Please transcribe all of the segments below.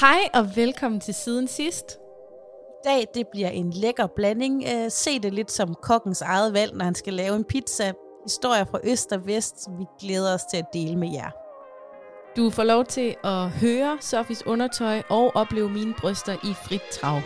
Hej og velkommen til Siden Sidst. I dag det bliver en lækker blanding. Uh, se det lidt som kokkens eget valg, når han skal lave en pizza. Historier fra øst og vest, vi glæder os til at dele med jer. Du får lov til at høre Sofis undertøj og opleve mine bryster i frit trav.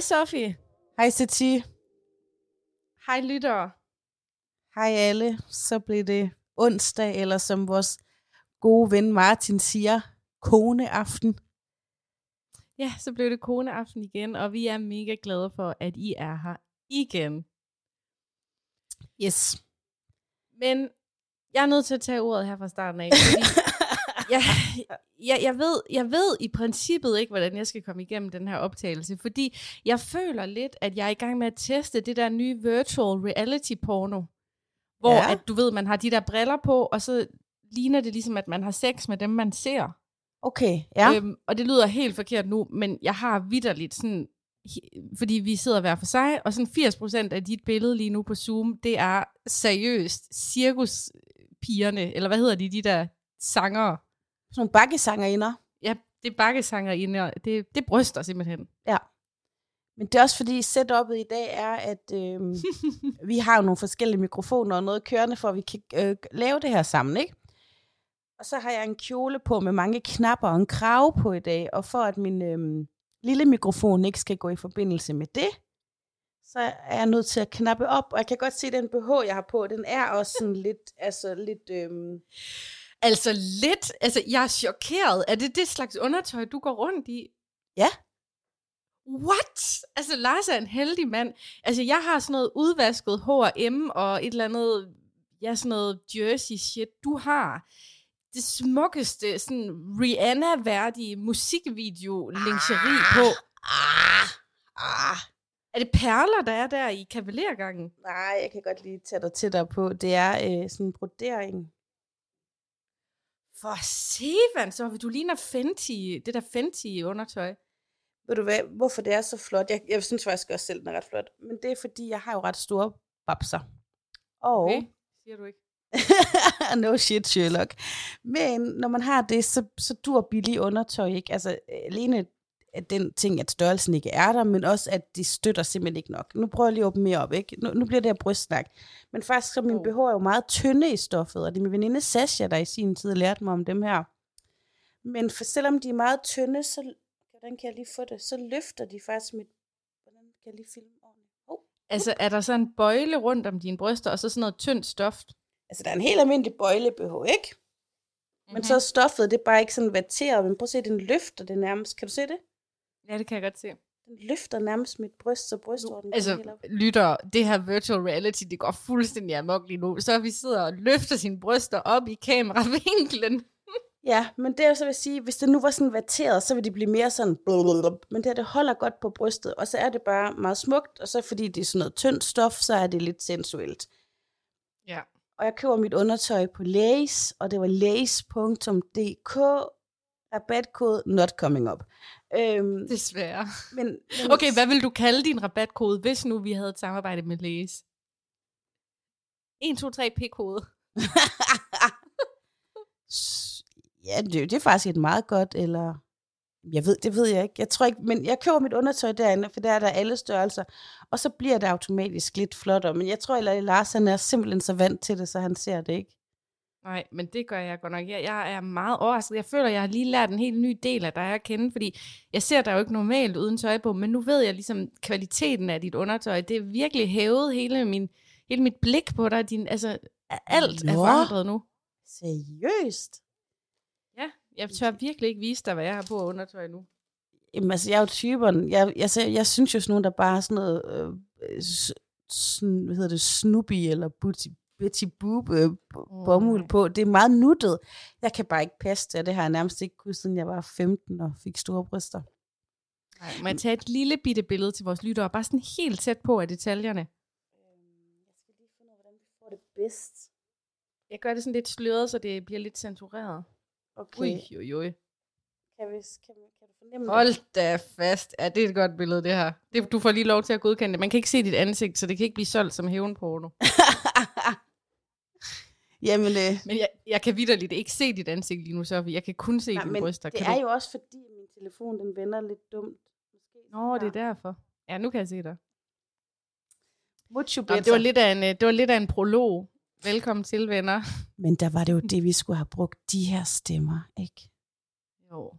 Hej Sofie. Hej Sati. Hej lyttere. Hej alle. Så blev det onsdag, eller som vores gode ven Martin siger, koneaften. Ja, så blev det koneaften igen, og vi er mega glade for, at I er her igen. Yes. Men jeg er nødt til at tage ordet her fra starten af, fordi jeg, jeg, jeg, ved, jeg ved i princippet ikke, hvordan jeg skal komme igennem den her optagelse, fordi jeg føler lidt, at jeg er i gang med at teste det der nye virtual reality porno, hvor Ja. at du ved, man har de der briller på, og så ligner det ligesom, at man har sex med dem, man ser. Okay, ja. Øhm, og det lyder helt forkert nu, men jeg har vidderligt sådan, fordi vi sidder hver for sig, og sådan 80% af dit billede lige nu på Zoom, det er seriøst cirkuspigerne, eller hvad hedder de, de der sanger? Sådan nogle bakkesangerinder. Ja, det er bakkesanger inde, og det, det bryster simpelthen. Men det er også fordi setupet i dag er, at øh, vi har jo nogle forskellige mikrofoner og noget kørende, for at vi kan øh, lave det her sammen, ikke? Og så har jeg en kjole på med mange knapper og en krave på i dag, og for at min øh, lille mikrofon ikke skal gå i forbindelse med det, så er jeg nødt til at knappe op, og jeg kan godt se, at den BH, jeg har på, den er også sådan lidt, altså lidt, øh, Altså lidt, altså jeg er chokeret. Er det det slags undertøj, du går rundt i? Ja. What? Altså Lars er en heldig mand. Altså jeg har sådan noget udvasket H&M og et eller andet, ja sådan noget jersey shit. Du har det smukkeste, sådan Rihanna-værdige musikvideo lingerie på. ah, ah, Er det perler, der er der i kavalergangen? nej, jeg kan godt lige tage dig tættere på. Det er øh, sådan en brodering. For sevan, så du ligner Fenty, det der Fenty undertøj. Ved du hvad, hvorfor det er så flot? Jeg, jeg synes faktisk også selv, den er ret flot. Men det er fordi, jeg har jo ret store babser. Og, Okay, siger du ikke. no shit, Sherlock. Men når man har det, så, så dur billig undertøj ikke. Altså alene at den ting, at størrelsen ikke er der, men også at de støtter simpelthen ikke nok. Nu prøver jeg lige at åbne mere op, ikke? Nu, nu bliver det her brystsnak. Men faktisk så er min Jo. BH er jo meget tynde i stoffet, og det er min veninde Sasha, der i sin tid lærte mig om dem her. Men for, selvom de er meget tynde, så hvordan kan jeg lige få det? Så løfter de faktisk mit... Hvordan kan jeg lige filme ordentligt? Oh. Altså, er der så en bøjle rundt om dine bryster, og så sådan noget tyndt stof? Altså, der er en helt almindelig bøjle BH, ikke? Men Mhm. så er stoffet, det er bare ikke sådan vatteret. Men prøv at se, den løfter det nærmest. Kan du se det? Ja, det kan jeg godt se. Den løfter nærmest mit bryst, så helt Altså, lytter, det her virtual reality, det går fuldstændig amok lige nu. Så vi sidder og løfter sine bryster op i kameravinklen. Ja, men det er så vil sige, hvis det nu var sådan vatteret, så vil det blive mere sådan blablabla. Men det her, det holder godt på brystet, og så er det bare meget smukt, og så fordi det er sådan noget tyndt stof, så er det lidt sensuelt. Ja. Og jeg køber mit undertøj på Lace, og det var lace.dk, rabatkode not coming up. Øhm, Desværre. men, men, Okay, hvad vil du kalde din rabatkode, hvis nu vi havde et samarbejde med Læs? 1, 2, 3 P-kode. Ja, det, det er faktisk et meget godt, eller jeg ved, det ved jeg ikke. Jeg tror ikke, men jeg køber mit undertøj derinde, for der er der alle størrelser, og så bliver det automatisk lidt flottere. Men jeg tror, at Lars han er simpelthen så vant til det, så han ser det ikke. Nej, men det gør jeg godt nok. Jeg, jeg er meget overrasket. Jeg føler, jeg har lige lært en helt ny del af dig at kende, fordi jeg ser dig jo ikke normalt uden tøj på, men nu ved jeg ligesom kvaliteten af dit undertøj. Det er virkelig hævet hele, min, hele mit blik på dig. Din, altså, alt er Nå. forandret nu. Seriøst? Ja, jeg tør virkelig ikke vise dig, hvad jeg har på undertøj nu. Jamen, altså, jeg er jo typen, jeg, jeg, jeg, jeg synes jo sådan nogen, der bare er sådan noget, øh, sådan, hvad hedder det, Snoopy eller Betty, Betty Boop øh, bomuld på. Det er meget nuttet. Jeg kan bare ikke passe det, og det har jeg nærmest ikke kunnet, siden jeg var 15 og fik store bryster. Nej, må jeg tage et lille bitte billede til vores lyttere, bare sådan helt tæt på af detaljerne. Jeg skal lige finde ud af, hvordan vi får det bedst. Jeg gør det sådan lidt sløret, så det bliver lidt censureret. Okay. Ui, ui, ui. Kan, vi, kan, kan du fornemme det? Hold da fast. Ja, det er et godt billede, det her. Det, du får lige lov til at godkende det. Man kan ikke se dit ansigt, så det kan ikke blive solgt som hævnporno. Jamen, øh, Men jeg, jeg kan vidderligt ikke se dit ansigt lige nu, Sofie. Jeg kan kun se nej, dine men bryster. det Kan er du... jo også fordi, min telefon den vender lidt dumt. Måske Nå, det er derfor. Ja, nu kan jeg se dig. Nå, better. det, var lidt af en, øh, det var lidt af en prolog. Velkommen til, venner. Men der var det jo det, vi skulle have brugt de her stemmer, ikke? Jo.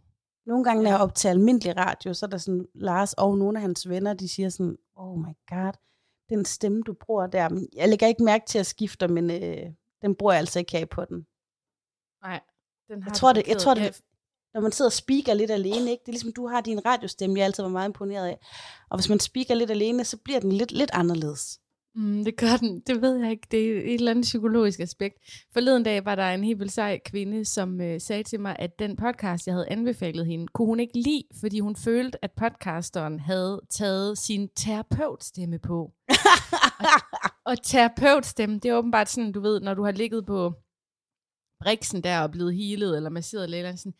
Nogle gange, når jeg optager almindelig radio, så er der sådan, Lars og nogle af hans venner, de siger sådan, oh my god, den stemme, du bruger der, men jeg lægger ikke mærke til at skifte, men øh, den bruger jeg altså ikke af på den. Nej, den har Jeg tror, det, jeg tror det, når man sidder og speaker lidt alene, ikke? det er ligesom, du har din radiostemme, jeg altid var meget imponeret af. Og hvis man speaker lidt alene, så bliver den lidt, lidt anderledes. Mm, det gør den. Det ved jeg ikke. Det er et eller andet psykologisk aspekt. Forleden dag var der en helt vildt sej kvinde, som øh, sagde til mig, at den podcast, jeg havde anbefalet hende, kunne hun ikke lide, fordi hun følte, at podcasteren havde taget sin terapeutstemme på. Og terapeutstemme, det er åbenbart sådan, du ved, når du har ligget på briksen der og blevet healet eller masseret eller sådan,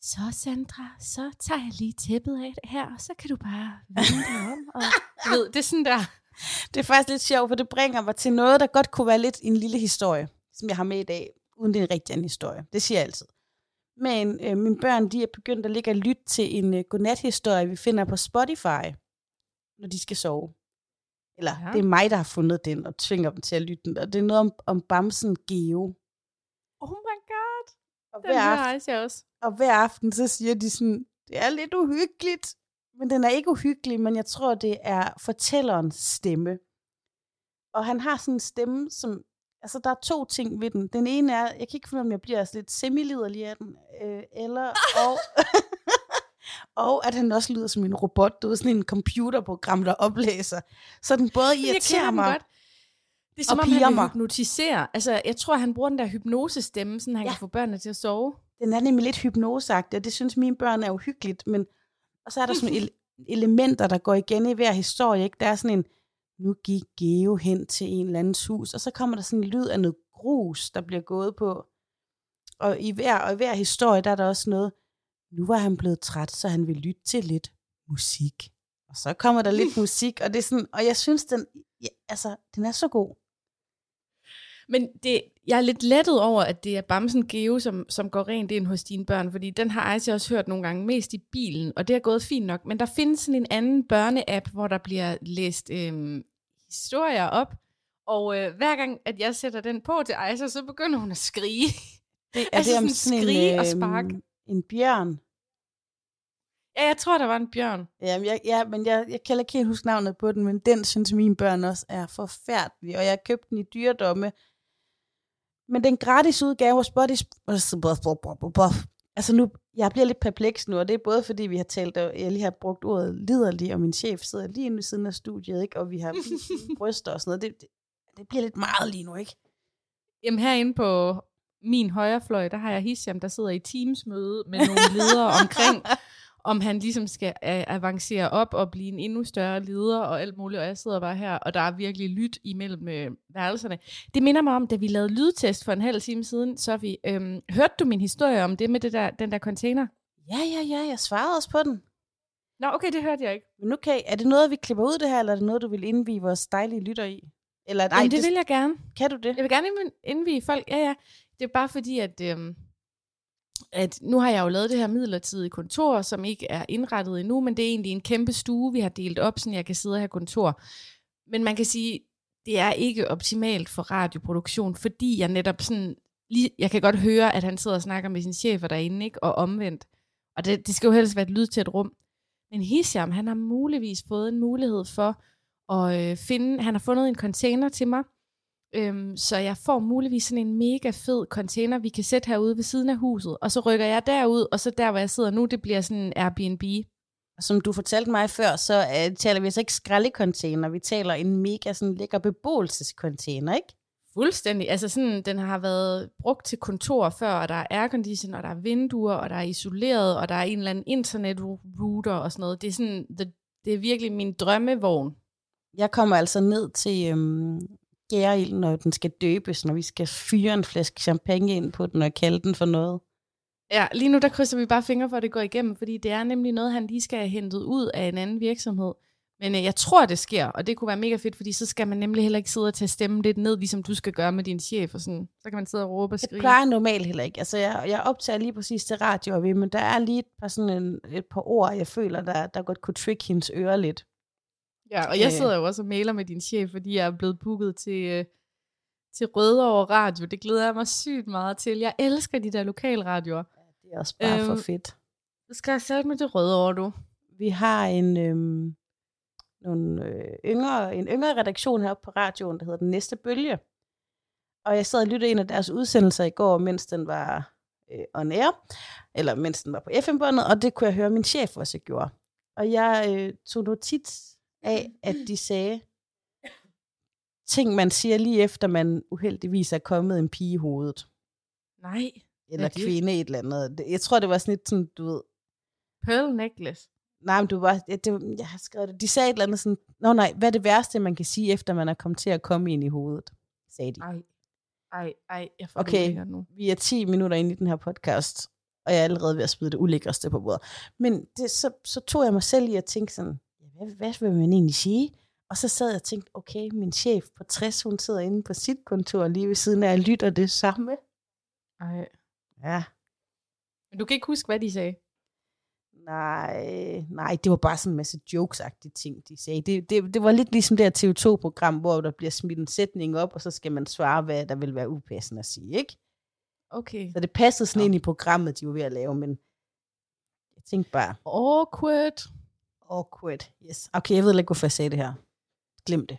så Sandra, så tager jeg lige tæppet af det her, og så kan du bare vende dig om. Og, du ved, det er sådan der, det er faktisk lidt sjovt, for det bringer mig til noget, der godt kunne være lidt en lille historie, som jeg har med i dag, uden det er en rigtig en historie. Det siger jeg altid. Men øh, mine børn, de er begyndt at ligge og lytte til en øh, godnat-historie, vi finder på Spotify, når de skal sove. Eller Ja. det er mig, der har fundet den og tvinger dem til at lytte den. Og det er noget om, om Bamsen Geo. oh my god, Og den hver, aften, Aisha også. og hver aften, så siger de sådan, det er lidt uhyggeligt. Men den er ikke uhyggelig, men jeg tror, det er fortællerens stemme. Og han har sådan en stemme, som... Altså, der er to ting ved den. Den ene er, jeg kan ikke finde, om jeg bliver altså lidt semiliderlig af den, øh, eller... Og, og at han også lyder som en robot, du ved, sådan en computerprogram, der oplæser. Så den både irriterer mig... godt. Det er som om, han mig. hypnotisere. Altså, jeg tror, han bruger den der hypnosestemme, så han. Ja. kan få børnene til at sove. Den er nemlig lidt hypnoseagtig, og det synes mine børn er uhyggeligt, men og så er der sådan ele- elementer, der går igen i hver historie. Ikke? Der er sådan en, nu gik Geo hen til en eller andens hus, og så kommer der sådan en lyd af noget grus, der bliver gået på. Og i hver, og i hver historie, der er der også noget, nu var han blevet træt, så han vil lytte til lidt musik. Og så kommer der lidt musik, og det er sådan, og jeg synes, den, ja, altså, den er så god. Men det, jeg er lidt lettet over, at det er Bamsen Geo, som, som går rent ind hos dine børn, fordi den har Aisha også hørt nogle gange, mest i bilen, og det er gået fint nok. Men der findes sådan en anden børneapp, hvor der bliver læst øhm, historier op, og øh, hver gang, at jeg sætter den på til Aisha, så begynder hun at skrige. Det, er Altså det om sådan sådan skrige en, og øhm, spark. en bjørn? Ja, jeg tror, der var en bjørn. Jamen, jeg, ja, men jeg, jeg kan ikke helt huske navnet på den, men den synes mine børn også er forfærdelig, og jeg købte den i dyredomme. Men den gratis udgave af Spotify... Altså nu, jeg bliver lidt perpleks nu, og det er både fordi, vi har talt, og jeg lige har brugt ordet liderlig, og min chef sidder lige inde ved siden af studiet, ikke? og vi har bryster og sådan noget. Det, det, det bliver lidt meget lige nu, ikke? Jamen herinde på min højre fløj, der har jeg Hisham, der sidder i Teams-møde med nogle ledere omkring, om han ligesom skal avancere op og blive en endnu større leder og alt muligt, og jeg sidder bare her, og der er virkelig lyt imellem øh, værelserne. Det minder mig om, da vi lavede lydtest for en halv time siden, Sofie. Øhm, hørte du min historie om det med det der, den der container? Ja, ja, ja, jeg svarede også på den. Nå, okay, det hørte jeg ikke. Men nu kan, er det noget, vi klipper ud det her, eller er det noget, du vil indvige vores dejlige lytter i? Eller nej, Jamen, det, det vil jeg gerne. kan du det? Jeg vil gerne indvi- indvige folk. Ja, ja. Det er bare fordi, at, øhm, at nu har jeg jo lavet det her midlertidige kontor, som ikke er indrettet endnu, men det er egentlig en kæmpe stue, vi har delt op, så jeg kan sidde og have kontor. Men man kan sige, det er ikke optimalt for radioproduktion, fordi jeg netop sådan lige, jeg kan godt høre, at han sidder og snakker med sin chefer derinde, ikke? og omvendt. Og det, det skal jo helst være et lydtæt rum. Men Hisham, han har muligvis fået en mulighed for at øh, finde, han har fundet en container til mig, øhm, så jeg får muligvis sådan en mega fed container, vi kan sætte herude ved siden af huset, og så rykker jeg derud, og så der, hvor jeg sidder nu, det bliver sådan en Airbnb. Som du fortalte mig før, så uh, taler vi altså ikke skraldecontainer, vi taler en mega sådan lækker beboelsescontainer, ikke? Fuldstændig. Altså sådan, den har været brugt til kontor før, og der er aircondition, og der er vinduer, og der er isoleret, og der er en eller anden internetrouter og sådan noget. Det er sådan, det, det er virkelig min drømmevogn. Jeg kommer altså ned til øhm, gæreilden, når den skal døbes, når vi skal fyre en flaske champagne ind på den og kalde den for noget. Ja, lige nu der krydser vi bare fingre for, at det går igennem, fordi det er nemlig noget, han lige skal have hentet ud af en anden virksomhed. Men øh, jeg tror, det sker, og det kunne være mega fedt, fordi så skal man nemlig heller ikke sidde og tage stemmen lidt ned, ligesom du skal gøre med din chef. Og sådan. Så kan man sidde og råbe og skrige. Det plejer normalt heller ikke. Altså, jeg, jeg optager lige præcis til radio, men der er lige et par, sådan en, et par ord, jeg føler, der, der godt kunne trick hendes øre lidt. Ja, og jeg sidder jo også og mailer med din chef, fordi jeg er blevet booket til, øh, til Rødovre Radio. Det glæder jeg mig sygt meget til. Jeg elsker de der lokalradioer. Ja, det er også bare øhm, for fedt. Så skal jeg selv med det Rødovre, du. Vi har en, øhm, nogle, øh, yngre, en yngre redaktion heroppe på radioen, der hedder Den Næste Bølge. Og jeg sad og lyttede en af deres udsendelser i går, mens den var øh, on air, eller mens den var på FM-båndet, og det kunne jeg høre, min chef også gjorde. Og jeg øh, tog notits af, at de sagde ting, man siger lige efter, man uheldigvis er kommet en pige i hovedet. Nej. Eller kvinde et eller andet. Jeg tror, det var sådan lidt sådan, du ved... Pearl necklace. Nej, men du var, det, det, jeg har skrevet det. De sagde et eller andet sådan, Nå nej, hvad er det værste, man kan sige, efter man er kommet til at komme ind i hovedet? Sagde de. Ej, ej, ej, jeg får okay, det nu. vi er 10 minutter inde i den her podcast, og jeg er allerede ved at smide det ulækreste på bordet. Men det, så, så tog jeg mig selv i at tænke sådan, hvad, hvad vil man egentlig sige? Og så sad jeg og tænkte, okay, min chef på 60, hun sidder inde på sit kontor lige ved siden af, og lytter det samme. Ej. Ja. Men du kan ikke huske, hvad de sagde? Nej, nej, det var bare sådan en masse jokesagtige ting, de sagde. Det, det, det var lidt ligesom det her TV2-program, hvor der bliver smidt en sætning op, og så skal man svare, hvad der vil være upassende at sige, ikke? Okay. Så det passede sådan ja. ind i programmet, de var ved at lave, men jeg tænkte bare... Awkward. Awkward, yes. Okay, jeg ved ikke, hvorfor jeg sagde det her. Glem det.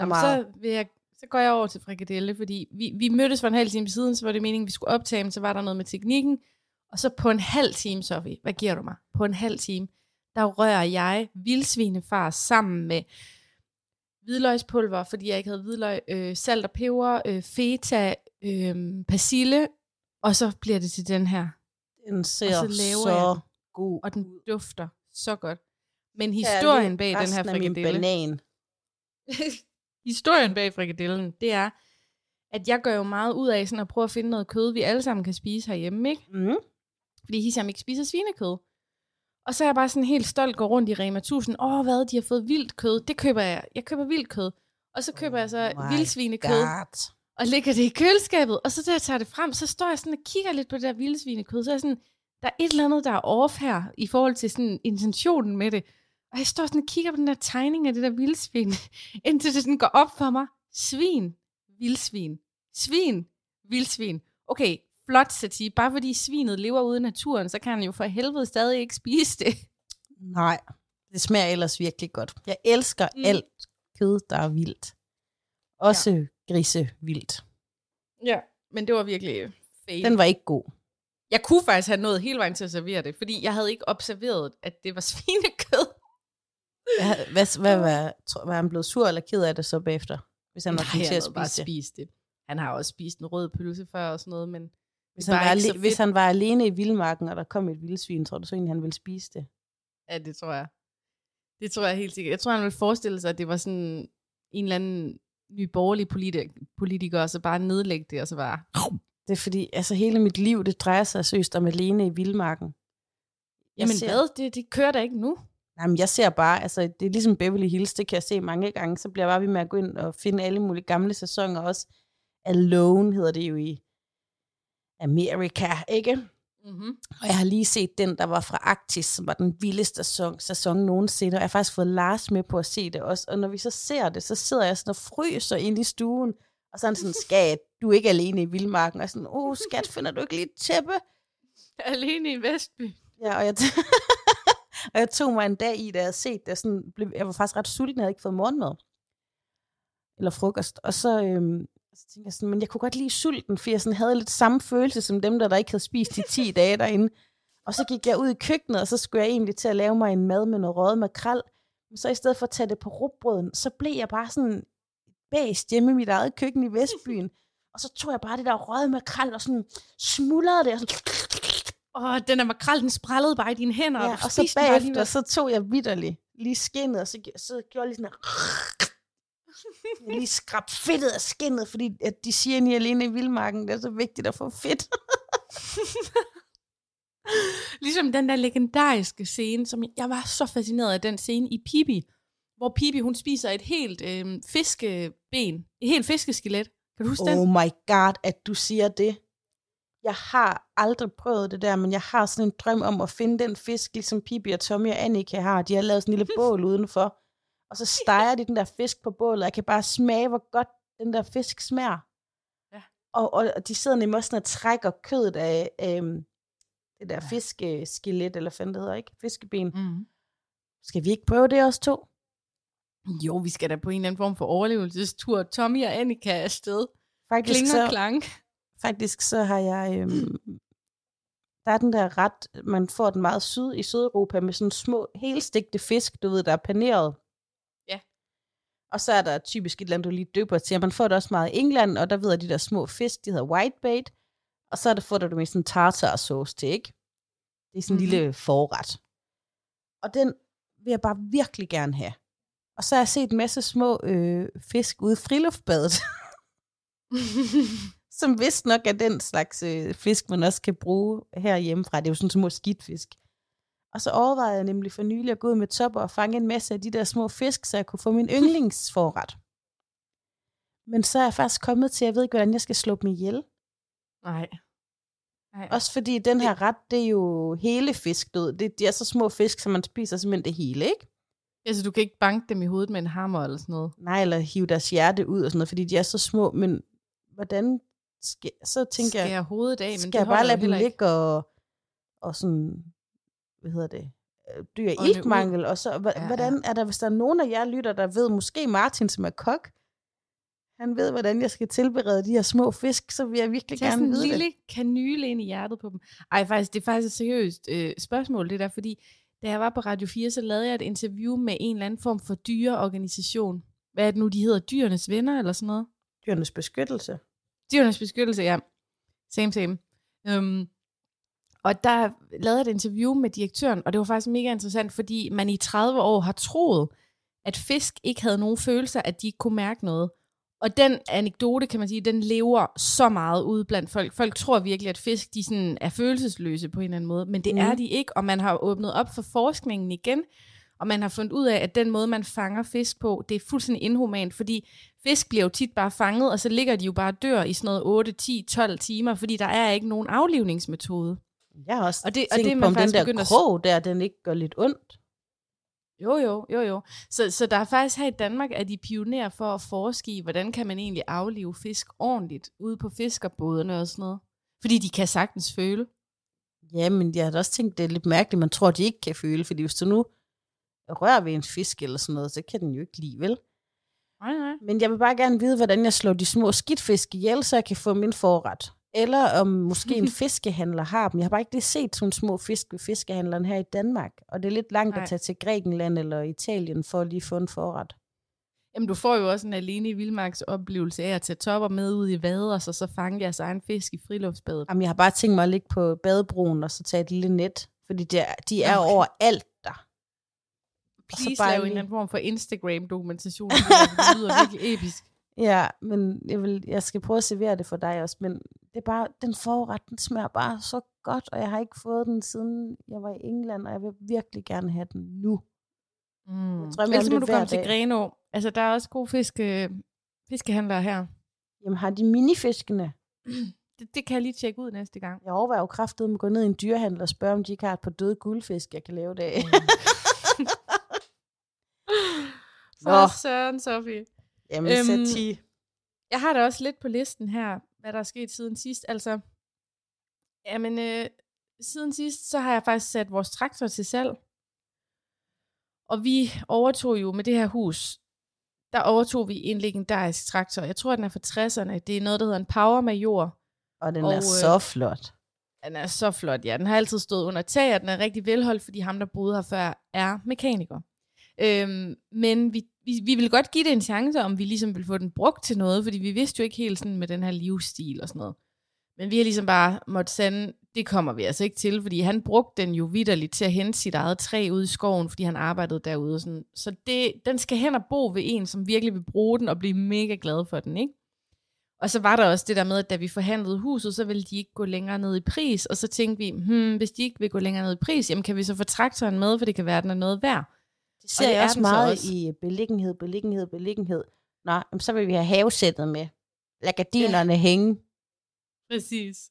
Jamen, så, vil jeg, så går jeg over til frikadelle, fordi vi, vi mødtes for en halv time siden, så var det meningen, vi skulle optage, men så var der noget med teknikken, og så på en halv time, Sofie, hvad giver du mig? På en halv time, der rører jeg vildsvinefar sammen med hvidløgspulver, fordi jeg ikke havde hvidløg, øh, salt og peber, øh, feta, øh, persille, og så bliver det til den her. Den ser så, så jeg god Og den dufter så godt. Men historien bag den her frikadelle... banan. historien bag frikadellen, det er, at jeg gør jo meget ud af sådan at prøve at finde noget kød, vi alle sammen kan spise herhjemme, ikke? Mm. Fordi Hisham ikke spiser svinekød. Og så er jeg bare sådan helt stolt går rundt i Rema 1000. Åh, hvad, de har fået vildt kød. Det køber jeg. Jeg køber vildt kød. Og så køber oh jeg så oh vildsvinekød. God. Og lægger det i køleskabet. Og så da jeg tager det frem, så står jeg sådan og kigger lidt på det der vildsvinekød. Så er jeg sådan, der er et eller andet, der er off her, i forhold til sådan intentionen med det. Og jeg står sådan og kigger på den der tegning af det der vildsvin, indtil det sådan går op for mig. Svin, vildsvin, svin, vildsvin. Okay, flot satie. Bare fordi svinet lever ude i naturen, så kan han jo for helvede stadig ikke spise det. Nej, det smager ellers virkelig godt. Jeg elsker mm. alt kød, der er vildt. Også ja. grise vildt. Ja, men det var virkelig fail. Den var ikke god. Jeg kunne faktisk have nået hele vejen til at servere det, fordi jeg havde ikke observeret, at det var svinekød. Hvad, hvad, hvad var, var han blevet sur eller ked af det så bagefter? Hvis han var Nej, til at spise bare det? spise det. Han har også spist en rød pølse før og sådan noget, men hvis han, var ale- hvis han var alene i vildmarken, og der kom et vildsvin, tror du så egentlig, han ville spise det? Ja, det tror jeg. Det tror jeg helt sikkert. Jeg tror, han ville forestille sig, at det var sådan en eller anden ny borgerlig politi- politiker, og så bare nedlægge det, og så bare... Det er fordi, altså hele mit liv, det drejer sig søst om alene i vildmarken. Jeg Jamen ser... hvad? Det, det kører da ikke nu. Jamen, jeg ser bare, altså det er ligesom Beverly Hills, det kan jeg se mange gange, så bliver jeg bare ved med at gå ind og finde alle mulige gamle sæsoner også. Alone hedder det jo i Amerika, ikke? Mm-hmm. Og jeg har lige set den, der var fra Arktis, som var den vildeste sæson, sæson nogensinde, og jeg har faktisk fået Lars med på at se det også. Og når vi så ser det, så sidder jeg sådan og fryser ind i stuen, og så er han sådan, skal du er ikke alene i vildmarken. Og sådan, åh, skat, finder du ikke lige et tæppe? Alene i Vestby. Ja, og jeg, og jeg tog mig en dag i, da jeg havde set det. Sådan, blev, jeg var faktisk ret sulten, jeg havde ikke fået morgenmad. Eller frokost. Og så, øhm, så tænkte jeg sådan, men jeg kunne godt lide sulten, for jeg sådan havde lidt samme følelse som dem, der, der ikke havde spist de 10 dage derinde. Og så gik jeg ud i køkkenet, og så skulle jeg egentlig til at lave mig en mad med noget røget makrel. Men så i stedet for at tage det på rugbrøden, så blev jeg bare sådan bæst hjemme i mit eget køkken i Vestbyen. Og så tog jeg bare det der røget makrel og sådan smuldrede det. Og, sådan, Åh, den der makrel, den sprællede bare i dine hænder. ja, du og så bagefter, så tog jeg vidderligt lige skinnet, og så, så gjorde jeg lige sådan her. Lige skrab fedtet af skinnet, fordi at de siger, er alene i vildmarken, det er så vigtigt at få fedt. Ligesom den der legendariske scene, som jeg, jeg var så fascineret af den scene i Pippi, hvor Pippi hun spiser et helt øh, fiskeben, et helt fiskeskelet. Kan du huske den? Oh my god, at du siger det. Jeg har aldrig prøvet det der, men jeg har sådan en drøm om at finde den fisk, ligesom Pippi og Tommy og Annika har. De har lavet sådan en lille bål udenfor, og så steger de den der fisk på bålet, og jeg kan bare smage, hvor godt den der fisk smager. Ja. Og, og, de sidder nemlig også sådan og trækker kødet af øhm, det der Ja. fiskeskelet, eller hvad det hedder, ikke? Fiskeben. Mm. Skal vi ikke prøve det også to? Jo, vi skal da på en eller anden form for overlevelsestur. Tommy og Annika er afsted. Faktisk Kling så, klang. Faktisk så har jeg... Øhm, der er den der ret, man får den meget syd i Sydeuropa med sådan små helstegte fisk, du ved, der er paneret. Ja. Og så er der typisk et eller andet, du lige døber til. Man får det også meget i England, og der ved jeg, de der små fisk, de hedder whitebait. Og så er det, får du det med sådan en tartar sauce til, ikke? Det er sådan en Mhm. mm-hmm. lille forret. Og den vil jeg bare virkelig gerne have. Og så har jeg set en masse små øh, fisk ude i friluftbadet. som vist nok er den slags øh, fisk, man også kan bruge herhjemmefra. Det er jo sådan små skidtfisk. Og så overvejede jeg nemlig for nylig at gå ud med topper og fange en masse af de der små fisk, så jeg kunne få min yndlingsforret. Men så er jeg faktisk kommet til, at jeg ved ikke, hvordan jeg skal slå dem ihjel. Nej. Nej. Også fordi den her ret, det er jo hele fisk, du ved. Det, de er så små fisk, så man spiser simpelthen det hele, ikke? Altså, du kan ikke banke dem i hovedet med en hammer eller sådan noget. Nej, eller hive deres hjerte ud og sådan noget, fordi de er så små. Men hvordan skal, så tænker jeg, Skære hovedet af, men skal det jeg bare lade dem ligge og, og sådan, hvad hedder det, øh, dyr iltmangel, og så, Ja, ja. hvordan er der, hvis der er nogen af jer lytter, der ved, måske Martin, som er kok, han ved, hvordan jeg skal tilberede de her små fisk, så vil jeg virkelig Tag gerne sådan en vide lille det. kanyle ind i hjertet på dem. Ej, faktisk, det er faktisk et seriøst øh, spørgsmål, det der, fordi da jeg var på Radio 4, så lavede jeg et interview med en eller anden form for dyreorganisation. Hvad er det nu, de hedder? Dyrenes venner eller sådan noget? Dyrenes beskyttelse. Dyrenes beskyttelse, ja. Same, same. Um, og der lavede jeg et interview med direktøren, og det var faktisk mega interessant, fordi man i 30 år har troet, at fisk ikke havde nogen følelser, at de ikke kunne mærke noget. Og den anekdote, kan man sige, den lever så meget ude blandt folk. Folk tror virkelig, at fisk de sådan er følelsesløse på en eller anden måde, men det Mhm. mm. er de ikke, og man har åbnet op for forskningen igen, og man har fundet ud af, at den måde, man fanger fisk på, det er fuldstændig inhumant, fordi fisk bliver jo tit bare fanget, og så ligger de jo bare og dør i sådan noget 8, 10, 12 timer, fordi der er ikke nogen aflivningsmetode. Jeg har også Og det- og det er på, man om den der krog der, den ikke gør lidt ondt. Jo, jo, jo, jo. Så, så der er faktisk her i Danmark, at de pionerer for at forske i, hvordan kan man egentlig aflive fisk ordentligt ude på fiskerbådene og sådan noget. Fordi de kan sagtens føle. Ja, men jeg har også tænkt, det er lidt mærkeligt, man tror, de ikke kan føle, fordi hvis du nu rører ved en fisk eller sådan noget, så kan den jo ikke lide, vel? Nej, nej. Men jeg vil bare gerne vide, hvordan jeg slår de små skidtfisk ihjel, så jeg kan få min forret. Eller om måske en fiskehandler har dem. Jeg har bare ikke lige set sådan små fisk ved fiskehandleren her i Danmark. Og det er lidt langt Nej. at tage til Grækenland eller Italien for at lige få en forret. Jamen, du får jo også en alene i vildmarks oplevelse af at tage topper med ud i vader, og så, så fange jeres egen fisk i friluftsbadet. Jamen, jeg har bare tænkt mig at ligge på badebroen og så tage et lille net. Fordi de er, de er Okay. overalt der. Og så Please bare lave en lige- eller anden form for Instagram-dokumentation. Det lyder virkelig episk. Ja, men jeg, vil, jeg skal prøve at servere det for dig også. Men det er bare, den forret, den smager bare så godt, og jeg har ikke fået den siden jeg var i England, og jeg vil virkelig gerne have den nu. Mm. drømmer Ellers må du komme til. Grenå. Altså, der er også gode fiske, fiskehandlere her. Jamen, har de minifiskene? Det, det kan jeg lige tjekke ud næste gang. Jeg overvejer jo kraftigt at gå ned i en dyrehandel og spørge, om de ikke har et par døde guldfisk, jeg kan lave det af. For søren, Sofie. Jamen, Øhm, øhm, 10. Jeg har da også lidt på listen her. Hvad der er sket siden sidst. Altså, jamen, øh, siden sidst, så har jeg faktisk sat vores traktor til salg. Og vi overtog jo med det her hus, der overtog vi en legendarisk traktor. Jeg tror, den er fra 60'erne. Det er noget, der hedder en Power Major. Og den Og, er øh, så flot. Den er så flot, ja. Den har altid stået under tag, og den er rigtig velholdt, fordi ham, der boede her før, er mekaniker. Øhm, men vi, vi, vi ville godt give det en chance, om vi ligesom ville få den brugt til noget, fordi vi vidste jo ikke helt sådan med den her livsstil og sådan noget. Men vi har ligesom bare måtte sende, det kommer vi altså ikke til, fordi han brugte den jo vidderligt til at hente sit eget træ ude i skoven, fordi han arbejdede derude. Og sådan. Så det, den skal hen og bo ved en, som virkelig vil bruge den og blive mega glad for den, ikke? Og så var der også det der med, at da vi forhandlede huset, så ville de ikke gå længere ned i pris, og så tænkte vi, hmm, hvis de ikke vil gå længere ned i pris, jamen kan vi så få traktoren med, for det kan være, at den er noget værd. Det ser det jeg er også meget også. i beliggenhed, beliggenhed, beliggenhed. Nå, så vil vi have havesættet med. Lad gardinerne ja. hænge. Præcis.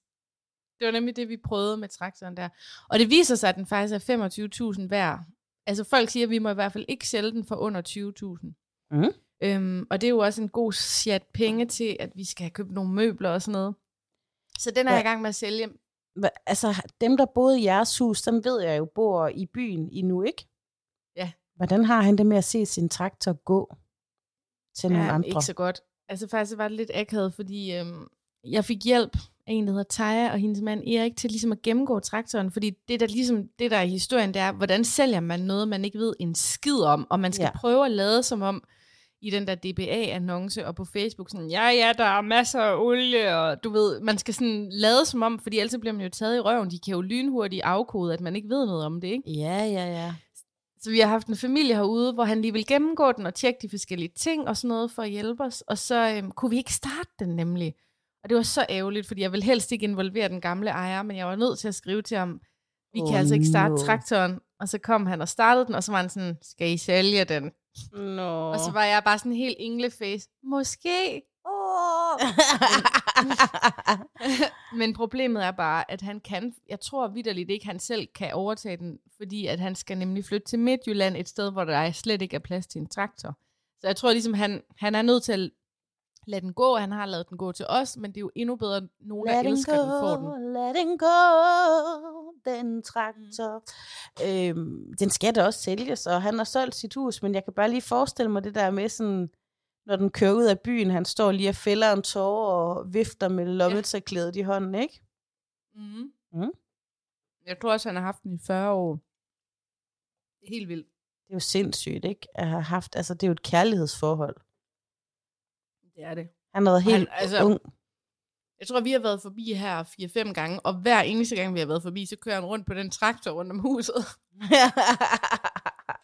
Det var nemlig det, vi prøvede med traktoren der. Og det viser sig, at den faktisk er 25.000 værd. Altså folk siger, at vi må i hvert fald ikke sælge den for under 20.000. Mhm. Øhm, og det er jo også en god chat penge til, at vi skal have købt nogle møbler og sådan noget. Så den er Ja. jeg i gang med at sælge. Hva- Altså, dem, der boede i jeres hus, dem ved jeg jo bor i byen endnu, ikke? Hvordan har han det med at se sin traktor gå til nogle Ja, andre? ikke så godt. Altså faktisk var det lidt akavet, fordi øhm, jeg fik hjælp af en, der hedder Taja, og hendes mand Erik, til ligesom at gennemgå traktoren, fordi det der ligesom, det der er historien, det er, hvordan sælger man noget, man ikke ved en skid om, og man skal ja. prøve at lade som om, i den der DBA-annonce og på Facebook, sådan, ja, ja, der er masser af olie, og du ved, man skal sådan lade som om, fordi ellers bliver man jo taget i røven, de kan jo lynhurtigt afkode, at man ikke ved noget om det, ikke? Ja, ja, ja. Så vi har haft en familie herude, hvor han lige vil gennemgå den og tjekke de forskellige ting og sådan noget for at hjælpe os. Og så øhm, kunne vi ikke starte den nemlig. Og det var så ærgerligt, fordi jeg ville helst ikke involvere den gamle ejer, men jeg var nødt til at skrive til ham, vi kan Oh, altså ikke starte no. traktoren. Og så kom han og startede den, og så var han sådan, skal I sælge den? Nå. Og så var jeg bare sådan helt engleface. Måske. Åh. Men problemet er bare, at han kan, jeg tror vidderligt ikke, han selv kan overtage den, fordi at han skal nemlig flytte til Midtjylland, et sted, hvor der slet ikke er plads til en traktor. Så jeg tror ligesom, han, han er nødt til at lade den gå. Han har lavet den gå til os, men det er jo endnu bedre, at nogen, der Lad den elsker den, får den. lad den gå, den traktor. Mm. Øhm, den skal da også sælges, og han har solgt sit hus, men jeg kan bare lige forestille mig det der med sådan, når den kører ud af byen, han står lige og fælder en tårer og vifter med lommetørklædet i hånden, ikke? Mm. Mm. Jeg tror også, han har haft den i 40 år. Det er helt vildt. Det er jo sindssygt, ikke? At have haft, altså det er jo et kærlighedsforhold. Det er det. Han har været han- helt altså- altså, ung. Jeg tror, vi har været forbi her 4-5 gange, og hver eneste gang, vi har været forbi, så kører han rundt på den traktor rundt om huset.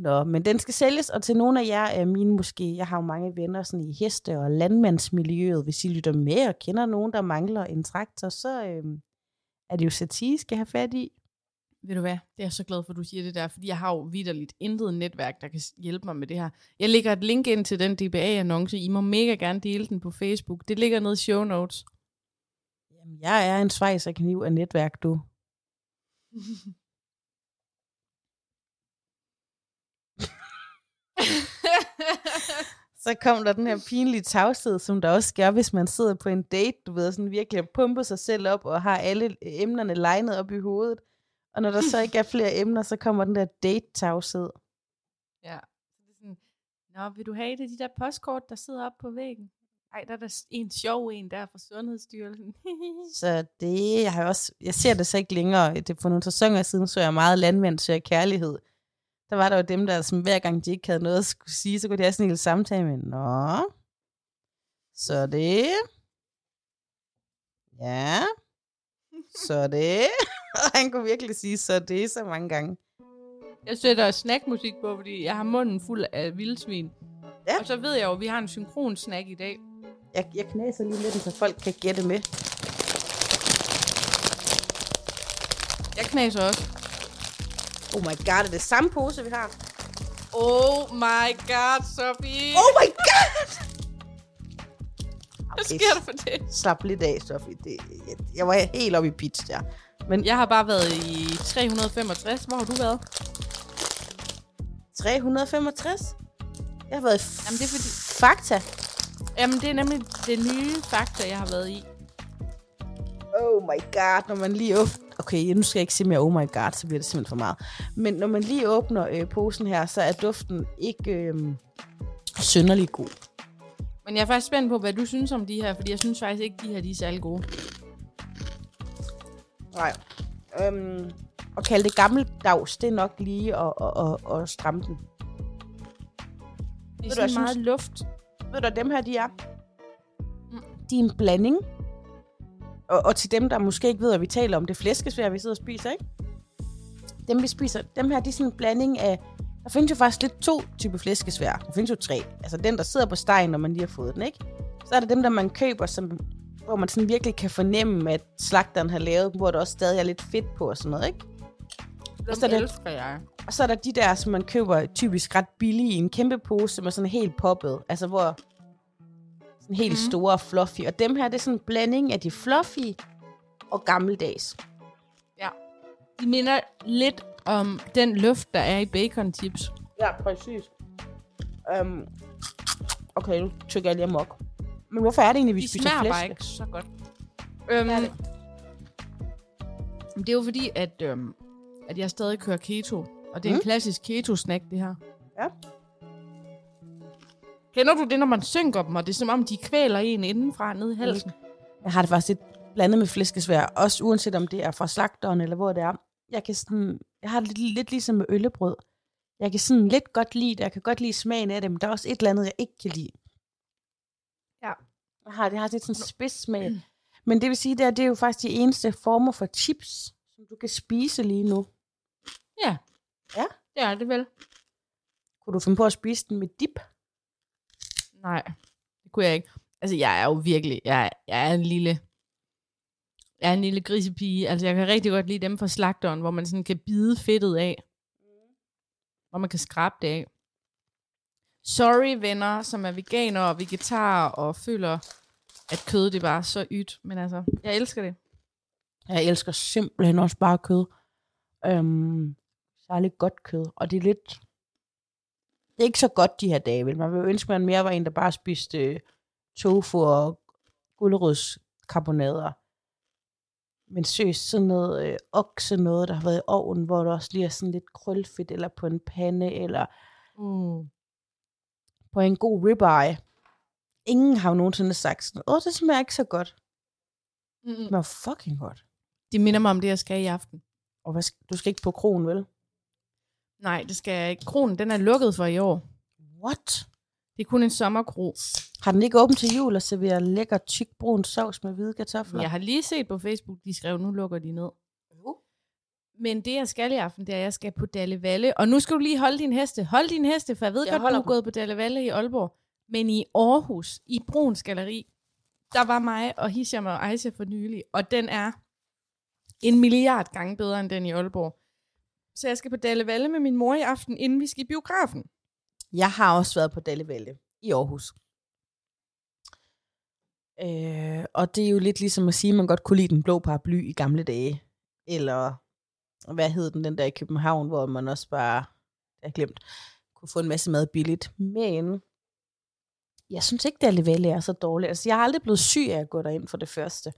Nå, men den skal sælges, og til nogle af jer, er mine måske, jeg har jo mange venner sådan i heste- og landmandsmiljøet, hvis I lytter med og kender nogen, der mangler en traktor, så øhm, er det jo satire, I skal have fat i. Ved du hvad, det er jeg så glad for, at du siger det der, fordi jeg har jo vidderligt intet netværk, der kan hjælpe mig med det her. Jeg lægger et link ind til den DBA-annonce. I må mega gerne dele den på Facebook. Det ligger nede i show notes. Jamen, jeg er en svejserkniv af netværk, du. Så kom der den her pinlige tavshed, som der også gør, hvis man sidder på en date, du ved, sådan virkelig at pumpe sig selv op, og har alle emnerne legnet op i hovedet. Og når der så ikke er flere emner, så kommer den der date-tavshed. ja. Så det er sådan, Nå, vil du have det, de der postkort, der sidder oppe på væggen? Ej, der er der en sjov en der fra Sundhedsstyrelsen. Så det, jeg har også, jeg ser det så ikke længere. Det for nogle sæsoner siden, så jeg meget landmænd søger kærlighed. Der var der jo dem, der som hver gang de ikke havde noget at skulle sige, så kunne de have sådan en lille samtale med, Nå, så det, ja, så det, og han kunne virkelig sige, så det så mange gange. Jeg sætter snackmusik på, fordi jeg har munden fuld af vildsvin. Ja. Og så ved jeg jo, at vi har en synkron snack i dag. Jeg, jeg knæser lige lidt, så folk kan gætte med. Jeg knaser også. Oh my god, er det samme pose, vi har? Oh my god, Sofie! Oh my god! Hvad sker der for det? Slap lidt af, Sofie. Det, jeg, jeg var helt oppe i pitch der. Men Jeg har bare været i 365. Hvor har du været? 365? Jeg har været i Jamen, det er fordi- Fakta. Jamen, det er nemlig det nye faktor, jeg har været i. Oh my god, når man lige åbner... Okay, nu skal jeg ikke sige mere oh my god, så bliver det simpelthen for meget. Men når man lige åbner øh, posen her, så er duften ikke øh, synderlig god. Men jeg er faktisk spændt på, hvad du synes om de her, fordi jeg synes faktisk ikke, de her de er særlig gode. Nej. Øhm, at kalde det gammeldags, det er nok lige at, at, at, at stramme den. Det er sådan meget synes? luft. Ved du, dem her de er? Mm. De er en blanding. Og, og til dem, der måske ikke ved, at vi taler om det flæskesvær, vi sidder og spiser, ikke? Dem, vi spiser, dem her, de er sådan en blanding af... Der findes jo faktisk lidt to typer flæskesvær. Der findes jo tre. Altså den, der sidder på stegen, når man lige har fået den, ikke? Så er der dem, der man køber, som, hvor man sådan virkelig kan fornemme, at slagteren har lavet hvor der også stadig er lidt fedt på og sådan noget, ikke? Dem så er det- elsker jeg. Og så er der de der, som man køber typisk ret billige i en kæmpe pose, som er sådan helt poppet. Altså hvor sådan helt Mhm. mm. store og fluffy. Og dem her, det er sådan en blanding af de fluffy og gammeldags. De minder lidt om den luft, der er i bacon chips. Ja, præcis. Um, okay, nu tykker jeg lige amok. Men hvorfor er det egentlig, vi De spiser smager flæsk? bare ikke så godt. Øhm, er det? det er jo fordi, at, øhm, at jeg stadig kører keto. Og det er mm. Mm. en klassisk keto-snack, det her. Ja. Kender du det, når man synker dem, og det er som om, de kvæler en indenfra ned i halsen? Jeg har det faktisk lidt blandet med flæskesvær, også uanset om det er fra slagteren eller hvor det er. Jeg, kan sådan, jeg har det lidt, lidt ligesom med øllebrød. Jeg kan sådan lidt godt lide det, jeg kan godt lide smagen af det, men der er også et eller andet, jeg ikke kan lide. Ja. Jeg har, det har lidt sådan en spids smag. Men det vil sige, det er, det er jo faktisk de eneste former for chips, som du kan spise lige nu. Ja. Ja. Det er det vel. Kunne du finde på at spise den med dip? Nej, det kunne jeg ikke. Altså, jeg er jo virkelig, jeg, er- jeg er en lille, jeg er en lille grisepige. Altså, jeg kan rigtig godt lide dem fra slagteren, hvor man sådan kan bide fedtet af. Hvor man kan skrabe det af. Sorry, venner, som er veganer og vegetarer og føler, at kød det bare så ydt. Men altså, jeg elsker det. Jeg elsker simpelthen også bare kød. Øhm, særligt godt kød. Og det er lidt... Det er ikke så godt de her dage, vel? Man vil ønske, man mere var en, der bare spiste øh, tofu og gulerødskarbonader. Men søs, sådan noget øh, okse noget, der har været i ovnen, hvor der også lige er sådan lidt krølfedt, eller på en pande, eller Uh. på en god ribeye. Ingen har jo nogensinde sagt sådan, åh, det smager ikke så godt. Det Mm-mm. smager fucking godt. Det minder mig om det, jeg skal i aften. Og hvad, du skal ikke på krogen, vel? Nej, det skal jeg ikke. Kronen, den er lukket for i år. What? Det er kun en sommerkro. Har den ikke åbent til jul og serverer lækker tyk brun sovs med hvide kartofler? Jeg har lige set på Facebook, de skrev, nu lukker de ned. Men det, jeg skal i aften, det er, at jeg skal på Dalle Valle. Og nu skal du lige holde din heste. Hold din heste, for jeg ved Jeg godt, du er dem. gået på Dalle Valle i Aalborg. Men i Aarhus, i Bruns Galeri, der var mig og Hisham og Aisha for nylig. Og den er en milliard gange bedre end den i Aalborg. Så jeg skal på Dalle Valle med min mor i aften, inden vi skal i biografen. Jeg har også været på Dallevalle i Aarhus. Øh, og det er jo lidt ligesom at sige, at man godt kunne lide den blå paraply i gamle dage. Eller hvad hed den, den der i København, hvor man også bare, jeg har glemt, kunne få en masse mad billigt. Men jeg synes ikke, Dallevalle er så dårligt. Altså, jeg har aldrig blevet syg af at gå derind for det første.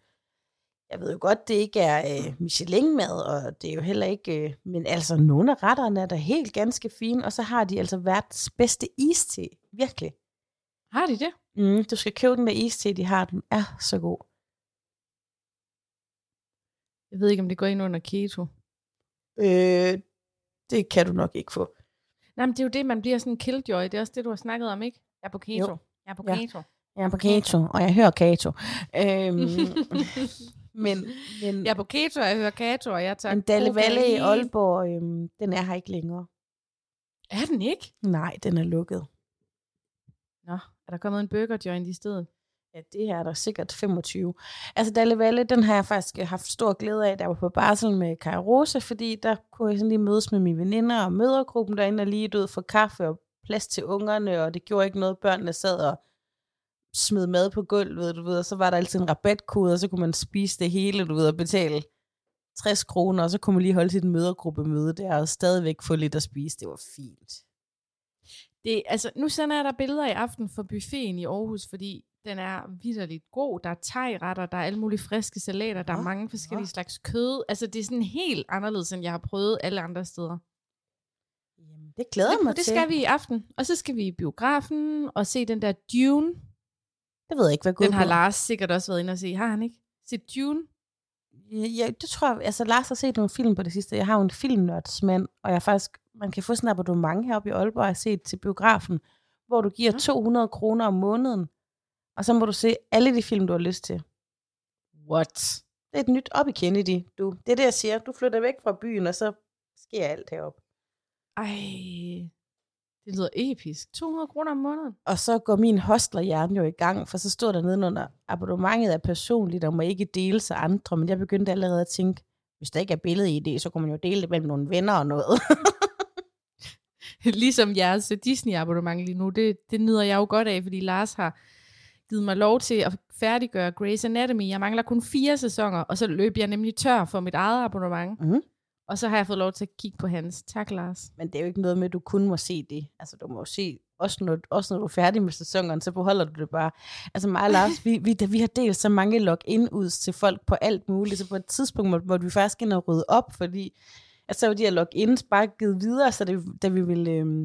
Jeg ved jo godt, det ikke er øh, Michelin-mad, og det er jo heller ikke... Øh, men altså, nogle af retterne er da helt ganske fine, og så har de altså verdens bedste iste. Virkelig. Har de det? Mm, du skal købe den der iste, de har. Den er så god. Jeg ved ikke, om det går ind under keto. Øh, det kan du nok ikke få. Nej, men det er jo det, man bliver sådan killjoy. Det er også det, du har snakket om, ikke? Jeg er på keto. Jo. Jeg er på Ja. keto. Jeg er på keto, og jeg hører keto. Øhm, men, men, Jeg er på keto, og jeg hører kato, og jeg tager men Dalle Valle i. Aalborg, øhm, den er her ikke længere. Er den ikke? Nej, den er lukket. Nå, er der kommet en burger joint i stedet? Ja, det her er der sikkert 25. Altså Dalle Valle, den har jeg faktisk haft stor glæde af, da jeg var på barsel med Kai Rose, fordi der kunne jeg sådan lige mødes med mine veninder og mødergruppen derinde, og lige død for kaffe og plads til ungerne, og det gjorde ikke noget, børnene sad og smed mad på gulvet, du ved, og så var der altid en rabatkode, og så kunne man spise det hele, du ved, og betale 60 kroner, og så kunne man lige holde sit mødergruppemøde der, og stadigvæk få lidt at spise. Det var fint. Det, altså, nu sender jeg dig billeder i aften for buffeten i Aarhus, fordi Den er vidderligt god. Der er tegretter, der er alle mulige friske salater, der Nå, er mange forskellige nå. slags kød. Altså, det er sådan helt anderledes, end jeg har prøvet alle andre steder. Jamen, det glæder jeg mig det, det til. skal vi i aften. Og så skal vi i biografen og se den der Dune. Det ved jeg ikke, hvad Den har Lars sikkert også været inde og se. Har han ikke? Set Dune? Ja, ja, det tror jeg, altså Lars har set nogle film på det sidste. Jeg har jo en filmnørdsmand, og jeg faktisk, man kan få sådan en abonnement heroppe i Aalborg, jeg har set til biografen, hvor du giver Nå. 200 kroner om måneden, og så må du se alle de film, du har lyst til. What? Det er et nyt op i Kennedy, du. Det er det, jeg siger. Du flytter væk fra byen, og så sker alt heroppe. Ej, det lyder episk. 200 kroner om måneden. Og så går min hostlerhjerne jo i gang, for så stod der nedenunder, abonnementet er personligt, og må ikke deles af andre, men jeg begyndte allerede at tænke, hvis der ikke er billede i det, så kunne man jo dele det mellem nogle venner og noget. ligesom jeres Disney-abonnement lige nu, det, det nyder jeg jo godt af, fordi Lars har givet mig lov til at færdiggøre Grey's Anatomy. Jeg mangler kun fire sæsoner, og så løb jeg nemlig tør for mit eget abonnement. Mhm. Og så har jeg fået lov til at kigge på hans. Tak, Lars. Men det er jo ikke noget med, at du kun må se det. Altså, du må jo se, også når, også når du er færdig med sæsonen, så beholder du det bare. Altså mig og Lars, vi, vi, vi har delt så mange login ud til folk på alt muligt, så på et tidspunkt måtte, måtte vi faktisk ind og rydde op, fordi at så var de her logins bare givet videre, så det, da vi ville, øhm,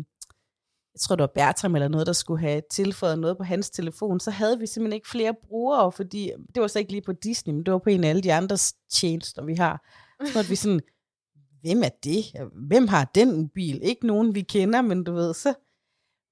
jeg tror det var Bertram eller noget, der skulle have tilføjet noget på hans telefon, så havde vi simpelthen ikke flere brugere, fordi det var så ikke lige på Disney, men det var på en af alle de andre tjenester, vi har. Så måtte vi sådan, hvem er det? Hvem har den mobil? Ikke nogen, vi kender, men du ved, så...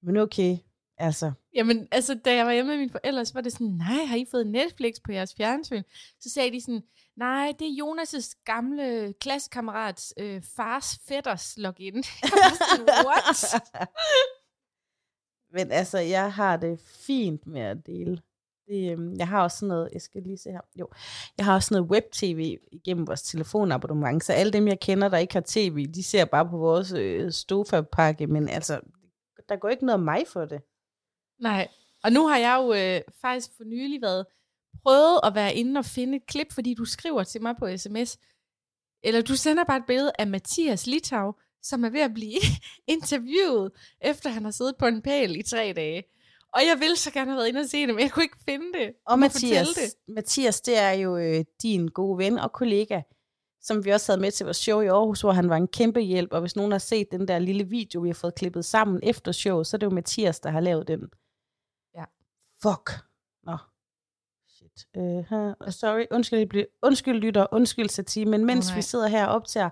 Men okay, altså... Jamen, altså, da jeg var hjemme med mine forældre, så var det sådan, nej, har I fået Netflix på jeres fjernsyn? Så sagde de sådan, nej, det er Jonas' gamle klassekammerats øh, fars fætters login. Jeg var sådan, what? Men altså, jeg har det fint med at dele. Det, øh, jeg har også sådan noget, jeg skal lige se her, jo, jeg har også sådan noget web-tv igennem vores telefonabonnement, så alle dem, jeg kender, der ikke har tv, de ser bare på vores øh, Stofa-pakke, men altså, der går ikke noget af mig for det. Nej, og nu har jeg jo øh, faktisk for nylig været prøvet at være inde og finde et klip, fordi du skriver til mig på sms, eller du sender bare et billede af Mathias Litau, som er ved at blive interviewet, efter han har siddet på en pæl i tre dage. Og jeg ville så gerne have været inde og se det, men jeg kunne ikke finde det. Og Mathias, det. Mathias, det er jo øh, din gode ven og kollega, som vi også havde med til vores show i Aarhus, hvor han var en kæmpe hjælp. Og hvis nogen har set den der lille video, vi har fået klippet sammen efter showet, så er det jo Mathias, der har lavet den. Ja. Fuck. Nå. Shit. Uh, sorry. Undskyld, undskyld lytter, undskyld Sati, men mens nej. vi sidder her og optager,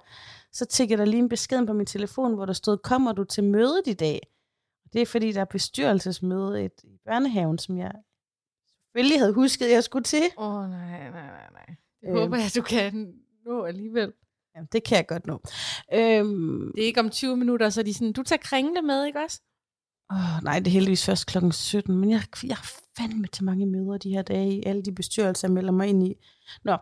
så tækker der lige en besked på min telefon, hvor der stod, kommer du til mødet i dag? Det er fordi, der er bestyrelsesmøde i i børnehaven, som jeg selvfølgelig havde husket, jeg skulle til. Åh, oh, nej, nej, nej, nej. Øhm. håber jeg, du kan nå alligevel. Jamen, det kan jeg godt nå. Øhm, Det er ikke om 20 minutter, så er de sådan, du tager kringle med, ikke også? åh, nej, det er heldigvis først klokken 17, men jeg, jeg har fandme til mange møder de her dage i alle de bestyrelser, jeg melder mig ind i. Nå.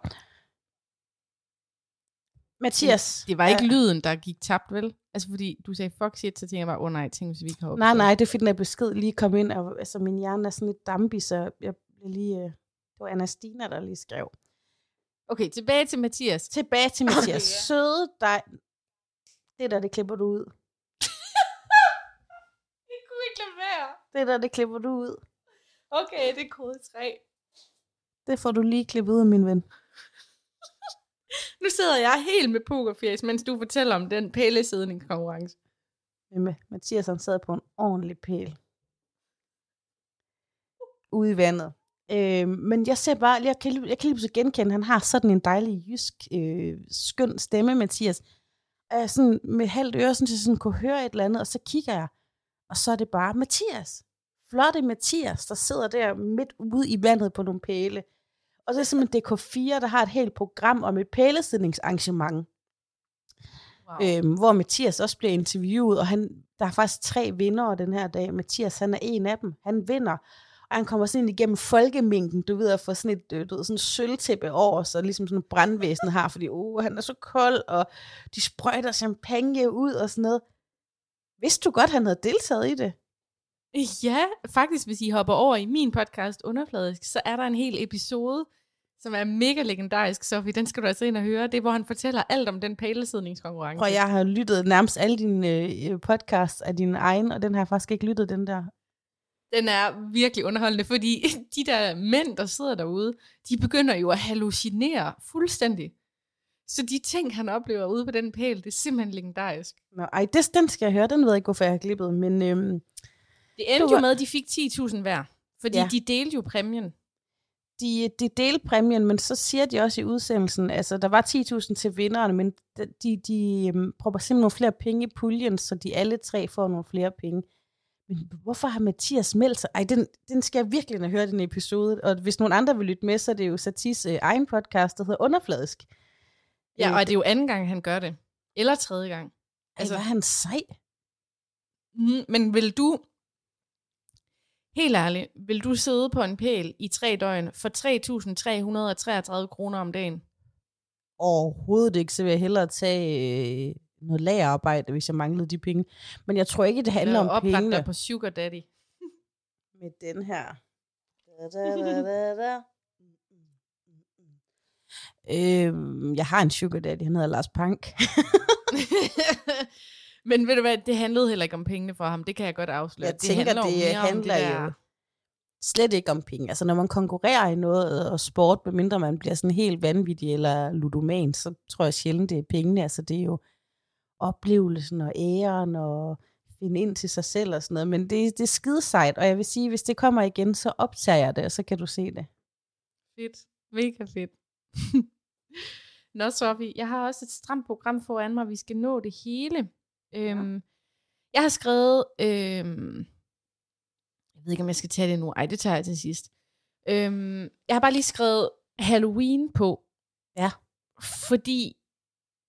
Mathias. Det var ikke er- lyden, der gik tabt, vel? Altså, fordi du sagde fuck shit, så tænker jeg bare, åh oh, nej, tænk, hvis vi ikke har Nej, nej, det er fordi, den der besked lige kom ind, og altså, min hjerne er sådan lidt dampi, så jeg blev lige... Øh, det var Anastina, der lige skrev. Okay, tilbage til Mathias. Tilbage til Mathias. Okay, ja. Søde dig. Det der, det klipper du ud. Det kunne ikke lade være. Det der, det klipper du ud. Okay, det er kode 3. Det får du lige klippet ud, min ven. Nu sidder jeg helt med pokerfjes, mens du fortæller om den pælesidningskonkurrence. Jamen, Mathias, han sad på en ordentlig pæl. Ude i vandet. Øh, men jeg ser bare, jeg kan, jeg kan lige pludselig genkende, han har sådan en dejlig jysk, øh, skøn stemme, Mathias. Jeg sådan med halvt øre, sådan, så jeg sådan kunne høre et eller andet, og så kigger jeg, og så er det bare Mathias. Flotte Mathias, der sidder der midt ude i vandet på nogle pæle. Og det er simpelthen DK4, der har et helt program om et pælesidningsarrangement Wow. øhm, hvor Mathias også bliver interviewet, og han, der er faktisk tre vindere den her dag. Mathias, han er en af dem. Han vinder, og han kommer sådan ind igennem folkemængden, du ved, at få sådan et øh, du ved, sådan sølvtæppe over sig, ligesom sådan brandvæsen har, fordi oh, han er så kold, og de sprøjter champagne ud og sådan noget. Vidste du godt, han havde deltaget i det? Ja, faktisk, hvis I hopper over i min podcast Underfladisk, så er der en hel episode, som er mega legendarisk, Sofie. Den skal du altså ind og høre. Det er, hvor han fortæller alt om den pælesidningskonkurrence. Prøv, jeg har lyttet nærmest alle dine øh, podcasts af din egen, og den har jeg faktisk ikke lyttet, den der. Den er virkelig underholdende, fordi de der mænd, der sidder derude, de begynder jo at hallucinere fuldstændig. Så de ting, han oplever ude på den pæl, det er simpelthen legendarisk. Nå, ej, det, den skal jeg høre. Den ved jeg ikke, hvorfor jeg har klippet. Men øhm, Det endte var- jo med, at de fik 10.000 hver. Fordi Ja. de delte jo præmien. de, de delte præmien, men så siger de også i udsendelsen, altså der var 10.000 til vinderne, men de, de, de øhm, propper simpelthen nogle flere penge i puljen, så de alle tre får nogle flere penge. Men hvorfor har Mathias meldt sig? Ej, den, den skal jeg virkelig have hørt, den episode. Og hvis nogen andre vil lytte med, så er det jo Satis øh, egen podcast, der hedder Underfladisk. Ja, Øh, og det er jo anden gang, han gør det. Eller tredje gang. Altså, altså- var han sej? Mm, men vil du, helt ærligt, vil du sidde på en pæl i tre døgn for 3.333 kroner om dagen? Overhovedet ikke, så vil jeg hellere tage øh, noget lagerarbejde, hvis jeg manglede de penge. Men jeg tror ikke, det handler om pengene. dig på Sugar Daddy. med den her. Da, da, da, da, da. Øhm, jeg har en sugar daddy, han hedder Lars Pank. Men ved du hvad, det handlede heller ikke om pengene for ham. Det kan jeg godt afsløre. Jeg tænker, jo det mere om handler det der- jo slet ikke om penge. Altså når man konkurrerer i noget og sport, medmindre man bliver sådan helt vanvittig eller ludoman, så tror jeg sjældent, det er pengene. Altså det er jo oplevelsen og æren og finde ind til sig selv og sådan noget. Men det, det er skide sejt, og jeg vil sige, hvis det kommer igen, så optager jeg det, og så kan du se det. Fedt. Mega fedt. Nå, Sofie, jeg har også et stramt program foran mig. Vi skal nå det hele. Øhm, jeg har skrevet... Øhm, jeg ved ikke, om jeg skal tage det nu. Ej, det tager jeg til sidst. Øhm, jeg har bare lige skrevet Halloween på. Ja. Fordi,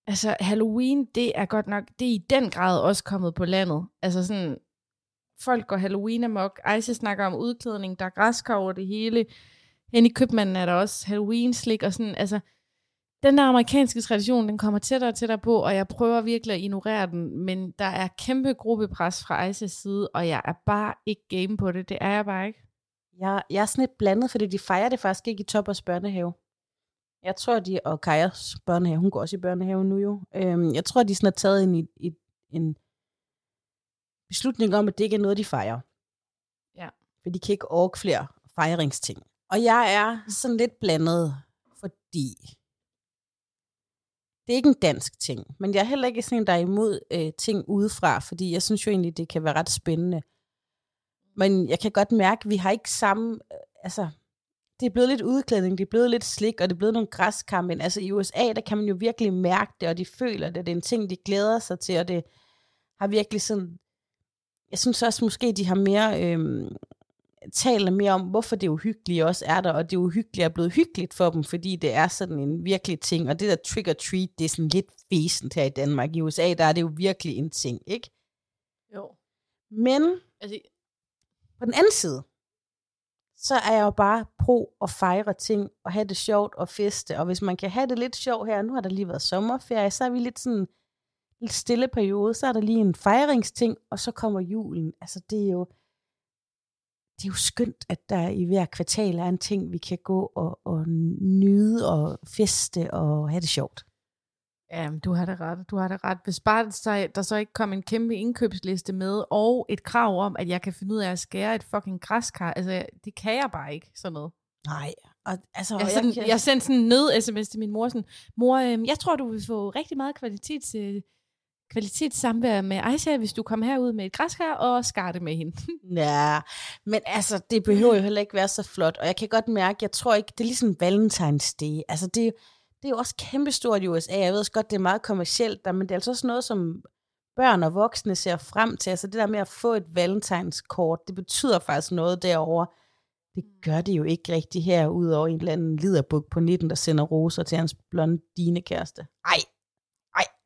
altså, Halloween, det er godt nok, det er i den grad også kommet på landet. Altså sådan, folk går Halloween amok. Ejse snakker om udklædning, der er græskar over det hele. Hen i købmanden er der også Halloween-slik og sådan, altså, den der amerikanske tradition, den kommer tættere og tættere på, og jeg prøver virkelig at ignorere den, men der er kæmpe gruppepres fra Ices side, og jeg er bare ikke game på det. Det er jeg bare ikke. Jeg, jeg er sådan lidt blandet, fordi de fejrer det faktisk ikke i Toppers børnehave. Jeg tror, de, og Kajas børnehave, hun går også i børnehave nu jo. Øhm, jeg tror, de sådan har taget en, i, i, en beslutning om, at det ikke er noget, de fejrer. Ja. For de kan ikke orke flere fejringsting. Og jeg er sådan lidt blandet, fordi det er ikke en dansk ting, men jeg er heller ikke sådan en, der er imod øh, ting udefra, fordi jeg synes jo egentlig, det kan være ret spændende. Men jeg kan godt mærke, at vi har ikke samme, øh, altså, det er blevet lidt udklædning, det er blevet lidt slik, og det er blevet nogle græskar, men altså i USA, der kan man jo virkelig mærke det, og de føler det, det er en ting, de glæder sig til, og det har virkelig sådan, jeg synes også måske, de har mere, øh, taler mere om, hvorfor det uhyggelige også er der, og det uhyggelige er blevet hyggeligt for dem, fordi det er sådan en virkelig ting, og det der trick or treat, det er sådan lidt fæsent her i Danmark. I USA, der er det jo virkelig en ting, ikke? Jo. Men Altså, på den anden side, så er jeg jo bare pro at fejre ting, og have det sjovt og feste, og hvis man kan have det lidt sjovt her, nu har der lige været sommerferie, så er vi lidt sådan, lidt stille periode, så er der lige en fejringsting, og så kommer julen. Altså det er jo, det er jo skønt, at der i hver kvartal er en ting, vi kan gå og, og nyde og feste og have det sjovt. Ja, du har det ret. Du har det ret. Hvis bare der, der så ikke kom en kæmpe indkøbsliste med, og et krav om, at jeg kan finde ud af at skære et fucking græskar, altså det kan jeg bare ikke, sådan noget. Nej, og altså... Jeg, sådan, kan- jeg sendte sådan en nød-sms til min mor, sådan, mor, øh, jeg tror, du vil få rigtig meget kvalitets, øh, kvalitetssamvær med Aisha, hvis du kom herud med et græskar og skar det med hende. Ja, men altså, det behøver jo heller ikke være så flot, og jeg kan godt mærke, jeg tror ikke, det er ligesom Valentine's Day. Altså, det, det er jo også kæmpestort i USA. Jeg ved også godt, det er meget kommercielt der, men det er altså også noget, som børn og voksne ser frem til. Altså, det der med at få et valentinskort, det betyder faktisk noget derovre. Det gør det jo ikke rigtigt her, udover en eller anden liderbuk på 19, der sender roser til hans blondine kæreste. Ej,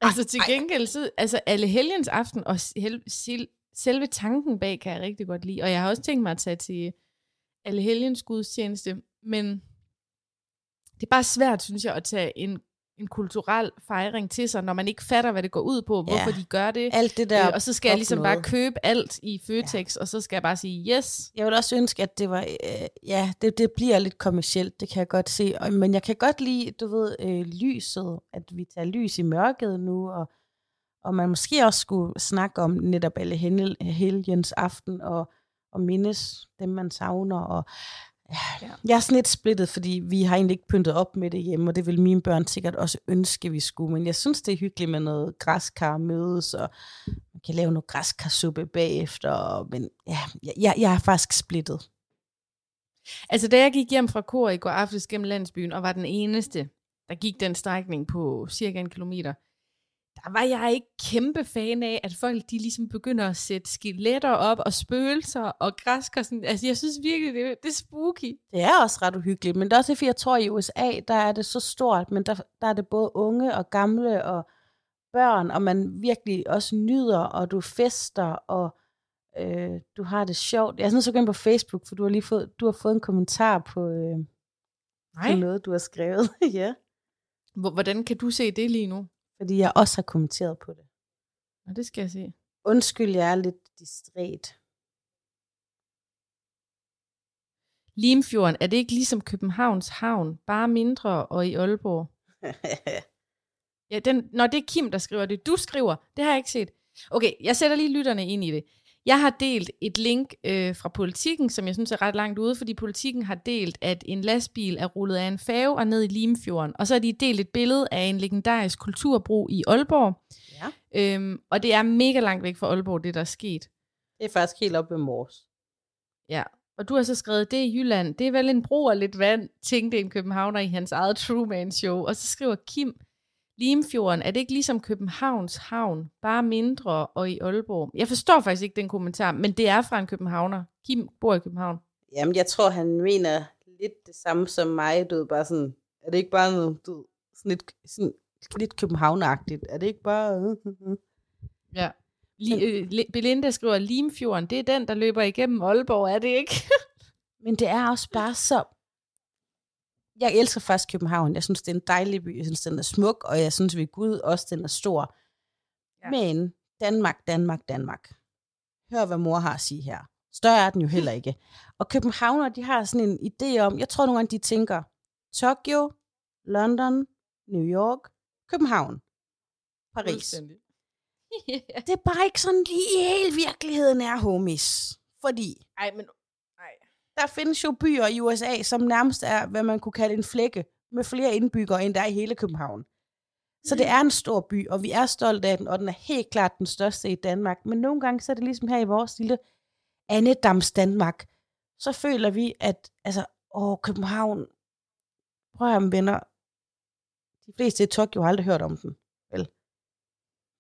altså til gengæld, så, altså alle helgens aften og sel, sel, selve tanken bag kan jeg rigtig godt lide. Og jeg har også tænkt mig at tage til alle helgens gudstjeneste, men det er bare svært, synes jeg, at tage en, en kulturel fejring til sig, når man ikke fatter, hvad det går ud på, hvorfor Ja. de gør det. Alt det der Øh, og så skal jeg ligesom bare opnået. købe alt i Føtex, ja. og så skal jeg bare sige yes. Jeg vil også ønske, at det var, øh, ja, det, det bliver lidt kommercielt, det kan jeg godt se. Og, men jeg kan godt lide, du ved, øh, lyset, at vi tager lys i mørket nu, og, og man måske også skulle snakke om netop alle hel- helgens aften, og, og mindes dem, man savner. Og, ja. Jeg er sådan lidt splittet, fordi vi har egentlig ikke pyntet op med det hjemme, og det vil mine børn sikkert også ønske, vi skulle. Men jeg synes, det er hyggeligt med noget græskar mødes, og man kan lave noget græskarsuppe bagefter. Men ja, jeg, jeg, jeg er faktisk splittet. Altså, da jeg gik hjem fra kor i går aftes gennem landsbyen, og var den eneste, der gik den strækning på cirka en kilometer, der var jeg ikke kæmpe fan af, at folk de ligesom begynder at sætte skeletter op, og spøgelser, og græsker. Sådan. Altså, jeg synes virkelig, det, det er spooky. Det er også ret uhyggeligt, men det er også fordi, jeg tror, i USA, der er det så stort, men der, der er det både unge og gamle og børn, og man virkelig også nyder, og du fester, og øh, du har det sjovt. Jeg er sådan så gå ind på Facebook, for du har lige fået, du har fået en kommentar på, øh, på noget, du har skrevet. ja. Hvor- Hvordan kan du se det lige nu? Fordi jeg også har kommenteret på det. Nå, det skal jeg se. Undskyld, jeg er lidt distræt. Limfjorden, er det ikke ligesom Københavns Havn, bare mindre og i Aalborg? Ja, den, når det er Kim, der skriver det. Du skriver. Det har jeg ikke set. Okay, jeg sætter lige lytterne ind i det. Jeg har delt et link øh, fra politikken, som jeg synes er ret langt ude, fordi politikken har delt, at en lastbil er rullet af en færge og ned i Limfjorden. Og så har de delt et billede af en legendarisk kulturbro i Aalborg. ja. Øhm, og det er mega langt væk fra Aalborg, det der er sket. Det er faktisk helt op ved Mors. Ja. Og du har så skrevet, det er Jylland. Det er vel en bro og lidt vand, tænkte en københavner i hans eget Truman-show. Og så skriver Kim, Limfjorden, er det ikke ligesom Københavns Havn, bare mindre og i Aalborg? Jeg forstår faktisk ikke den kommentar, men det er fra en københavner. Kim bor i København. Jamen, jeg tror, han mener lidt det samme som mig. Du ved, bare sådan, er det ikke bare noget, du sådan lidt, sådan, lidt københavneragtigt? Er det ikke bare... Ja. Li- øh, Le- Belinda skriver, Limfjorden, det er den, der løber igennem Aalborg, er det ikke? Men det er også bare så... Jeg elsker faktisk København. Jeg synes, det er en dejlig by. Jeg synes, den er smuk, og jeg synes ved Gud også, den er stor. Ja. Men Danmark, Danmark, Danmark. Hør, hvad mor har at sige her. Større er den jo heller ikke. Og københavner, de har sådan en idé om, jeg tror nogle gange, de tænker, Tokyo, London, New York, København, Paris. Det er bare ikke sådan lige i hele virkeligheden er, homies. Fordi Ej, men. Der findes jo byer i USA, som nærmest er, hvad man kunne kalde en flække, med flere indbyggere, end der er i hele København. Så det er en stor by, og vi er stolte af den, og den er helt klart den største i Danmark. Men nogle gange, så er det ligesom her i vores lille Annedams Danmark, så føler vi, at altså, åh, København, prøv at venner, de fleste i Tokyo har aldrig hørt om den, vel?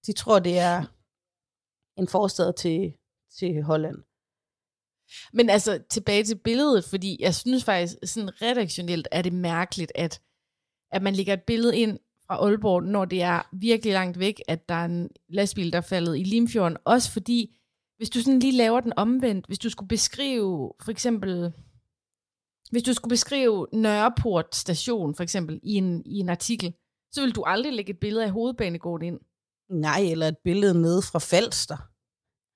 De tror, det er en forstad til, til Holland. Men altså, tilbage til billedet, fordi jeg synes faktisk, sådan redaktionelt er det mærkeligt, at, at man lægger et billede ind fra Aalborg, når det er virkelig langt væk, at der er en lastbil, der er faldet i Limfjorden. Også fordi, hvis du sådan lige laver den omvendt, hvis du skulle beskrive, for eksempel, hvis du skulle beskrive Nørreport station, for eksempel, i en, i en artikel, så vil du aldrig lægge et billede af hovedbanegården ind. Nej, eller et billede nede fra Falster.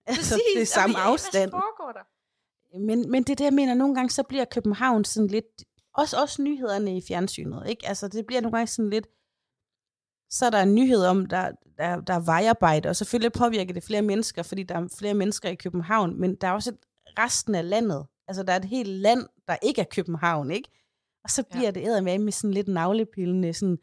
Altså, det er samme Jamen, afstand. Hvad foregår der? Men, men det er det, jeg mener, nogle gange så bliver København sådan lidt, også, også nyhederne i fjernsynet, ikke? Altså, det bliver nogle gange sådan lidt, så er der en nyhed om, der, der, der er vejarbejde, og selvfølgelig påvirker det flere mennesker, fordi der er flere mennesker i København, men der er også et, resten af landet. Altså, der er et helt land, der ikke er København, ikke? Og så bliver Ja. ja. det eddermame med sådan lidt navlepillende, sådan,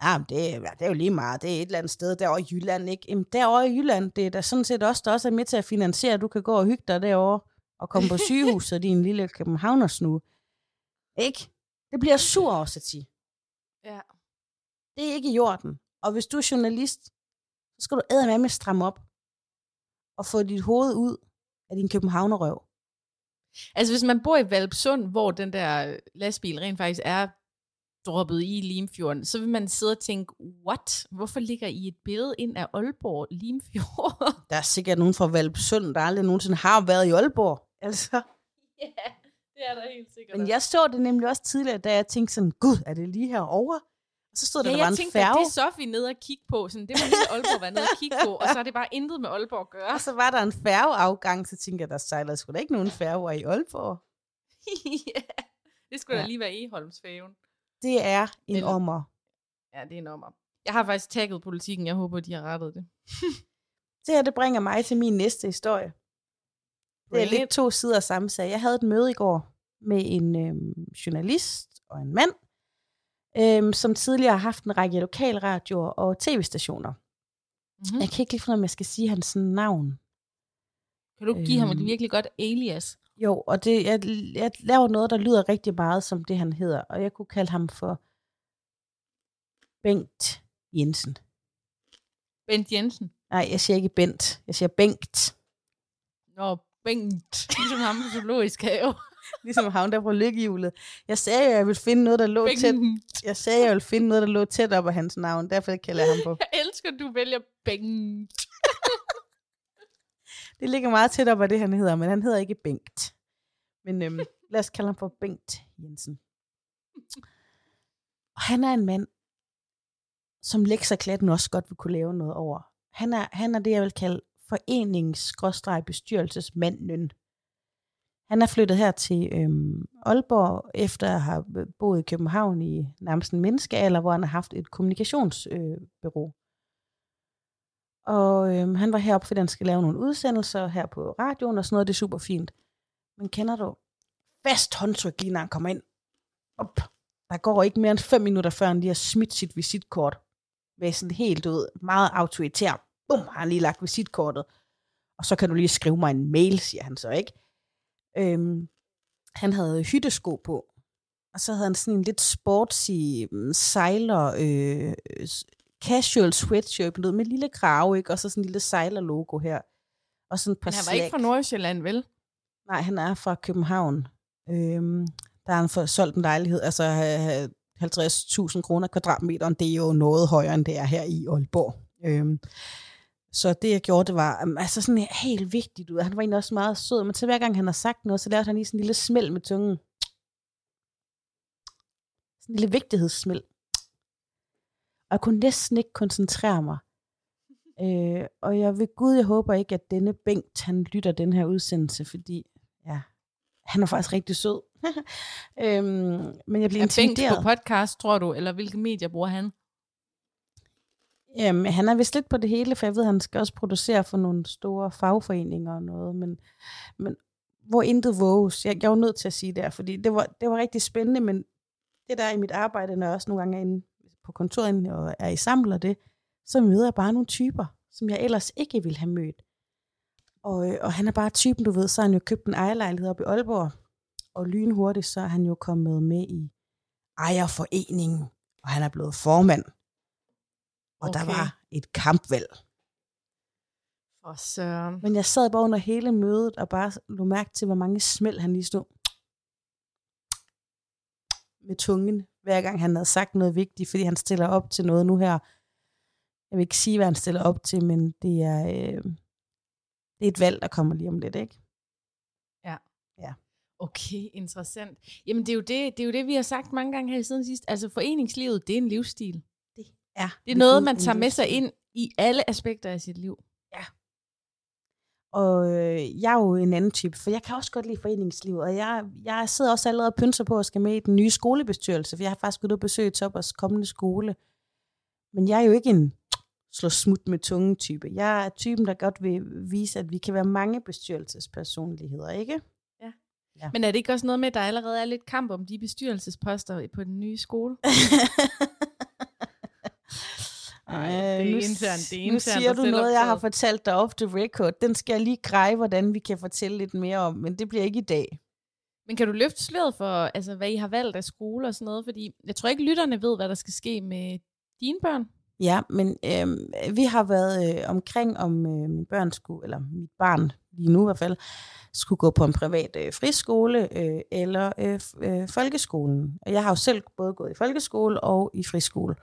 ah, men det, er- det er jo lige meget, det er et eller andet sted derovre i Jylland, ikke? Jamen, derovre i Jylland, det er da sådan set også, der også er med til at finansiere, at du kan gå og hygge dig derovre og komme på sygehuset, din lille københavnersnue. Ikke? Det bliver sur også at sige. Ja. Det er ikke i jorden. Og hvis du er journalist, så skal du æde med stramme op og få dit hoved ud af din københavnerøv. Altså hvis man bor i Valpsund, hvor den der lastbil rent faktisk er droppet i Limfjorden, så vil man sidde og tænke, what? Hvorfor ligger I et billede ind af Aalborg Limfjord? Der er sikkert nogen fra Valpsund, der aldrig nogensinde har været i Aalborg. Altså. Ja, det er der helt sikkert. Men jeg så det nemlig også tidligere, da jeg tænkte sådan, gud, er det lige herovre? Og så stod der, ja, der var jeg en tænkte, at færge. det er Sofie nede og kigge på. Sådan, det må hele Aalborg være nede og kigge på, og så er det bare intet med Aalborg at gøre. Og så var der en færgeafgang, så tænkte jeg, der sejler sgu da ikke nogen færger i Aalborg. ja, det skulle ja. Da lige være Eholmsfæven. Det er en Eller- ommer. Ja, det er en ommer. Jeg har faktisk tagget politikken. Jeg håber, de har rettet det. Det her, det bringer mig til min næste historie. Det er lidt to sider af samme sag. Jeg havde et møde i går med en øhm, journalist og en mand, øhm, som tidligere har haft en række lokalradioer og tv-stationer. Mm-hmm. Jeg kan ikke lige finde om jeg skal sige hans navn. Kan du give ham et Øhm. virkelig godt alias? Jo, og det, jeg, jeg laver noget, der lyder rigtig meget som det, han hedder, og jeg kunne kalde ham for Bengt Jensen. Bent Jensen. Nej, jeg siger ikke Bent, jeg siger Bengt. Nå, Bengt. Ligesom ham på zoologisk have. Ligesom ham der fra lykkehjulet. Jeg sagde at jeg ville finde noget, der lå tæt. Bengt. Jeg sagde, at jeg ville finde noget, der lå tæt op af hans navn. Derfor kalder jeg ham på. Jeg elsker, at du vælger Bengt. Det ligger meget tæt op af det, han hedder, men han hedder ikke Bengt. Men øhm, lad os kalde ham for Bengt Jensen. Og han er en mand, som lekserklatten også godt vil kunne lave noget over. Han er, han er det, jeg vil kalde forenings-bestyrelsesmanden. Han er flyttet her til øhm, Aalborg, efter at have boet i København i nærmest en menneskealder, hvor han har haft et kommunikationsbyrå. Øh, og øhm, han var heroppe, fordi han skal lave nogle udsendelser her på radioen og sådan noget. Det er super fint. Men kender du fast håndtryk lige når han kommer ind? Op. Der går ikke mere end fem minutter, før han lige har smidt sit visitkort. Med sådan helt ud, meget autoritær. Bum, har han lige lagt visitkortet. Og så kan du lige skrive mig en mail, siger han så, ikke? Øhm, han havde hyttesko på. Og så havde han sådan en lidt sportsy mm, sejler, øh, casual sweatshirt med lille krave, ikke? Og så sådan en lille sejlerlogo her. Og sådan et par Men han var ikke fra. Nordsjælland, vel? Nej, han er fra København. Øhm, der har han fået solgt en lejlighed, altså øh, 50.000 kroner kvadratmeteren, det er jo noget højere, end det er her i Aalborg. Øhm, så det, jeg gjorde, det var um, altså sådan helt vigtigt ud. Han var egentlig også meget sød, men til hver gang han har sagt noget, så lavede han lige sådan en lille smæld med tungen. Sådan en lille vigtighedssmæld. Og jeg kunne næsten ikke koncentrere mig. Øh, og jeg ved Gud, jeg håber ikke, at denne Bengt, han lytter den her udsendelse, fordi ja, han er faktisk rigtig sød. øhm, men jeg bliver Er Bengt intimideret. på podcast, tror du? Eller hvilke medier bruger han? Jamen, han er vist lidt på det hele, for jeg ved, at han skal også producere for nogle store fagforeninger og noget, men, men hvor intet våges. Jeg, jeg var nødt til at sige det, her, fordi det var, det var rigtig spændende, men det der i mit arbejde, når jeg også nogle gange er inde på kontoret og er i samler det, så møder jeg bare nogle typer, som jeg ellers ikke ville have mødt. Og, øh, og han er bare typen, du ved, så har han jo købt en ejerlejlighed op i Aalborg, og lynhurtigt, så er han jo kommet med i ejerforeningen, og han er blevet formand. Og okay. der var et kampvalg. For søren. Men jeg sad bare under hele mødet og bare lå mærke til, hvor mange smæld han lige stod med tungen, hver gang han havde sagt noget vigtigt, fordi han stiller op til noget nu her. Jeg vil ikke sige, hvad han stiller op til, men det er, øh, det er et valg, der kommer lige om lidt, ikke? Okay, interessant. Jamen, det er, jo det, det er jo det, vi har sagt mange gange her i siden sidst. Altså, foreningslivet, det er en livsstil. Er, Det er noget, man tager med sig ind i alle aspekter af sit liv. Og øh, jeg er jo en anden type, for jeg kan også godt lide foreningslivet, og jeg, jeg sidder også allerede og pynser på at skal med i den nye skolebestyrelse, for jeg har faktisk gået ud og besøge Toppers kommende skole. Men jeg er jo ikke en slå smut med tunge type. Jeg er typen, der godt vil vise, at vi kan være mange bestyrelsespersonligheder, ikke? Men er det ikke også noget med, at der allerede er lidt kamp om de bestyrelsesposter på den nye skole? Ej, det er Øh, nu, internt, det er nu internt siger og du noget, jeg har fortalt dig off the record. Den skal jeg lige greje, hvordan vi kan fortælle lidt mere om, men det bliver ikke i dag. Men kan du løfte sløret for, altså, hvad I har valgt af skole og sådan noget? Fordi jeg tror ikke, lytterne ved, hvad der skal ske med dine børn. Ja, men øh, vi har været øh, omkring, om øh, min børn skulle, eller mit barn lige nu i hvert fald, skulle gå på en privat øh, friskole øh, eller øh, øh, folkeskolen. Og jeg har jo selv både gået i folkeskole og i friskole.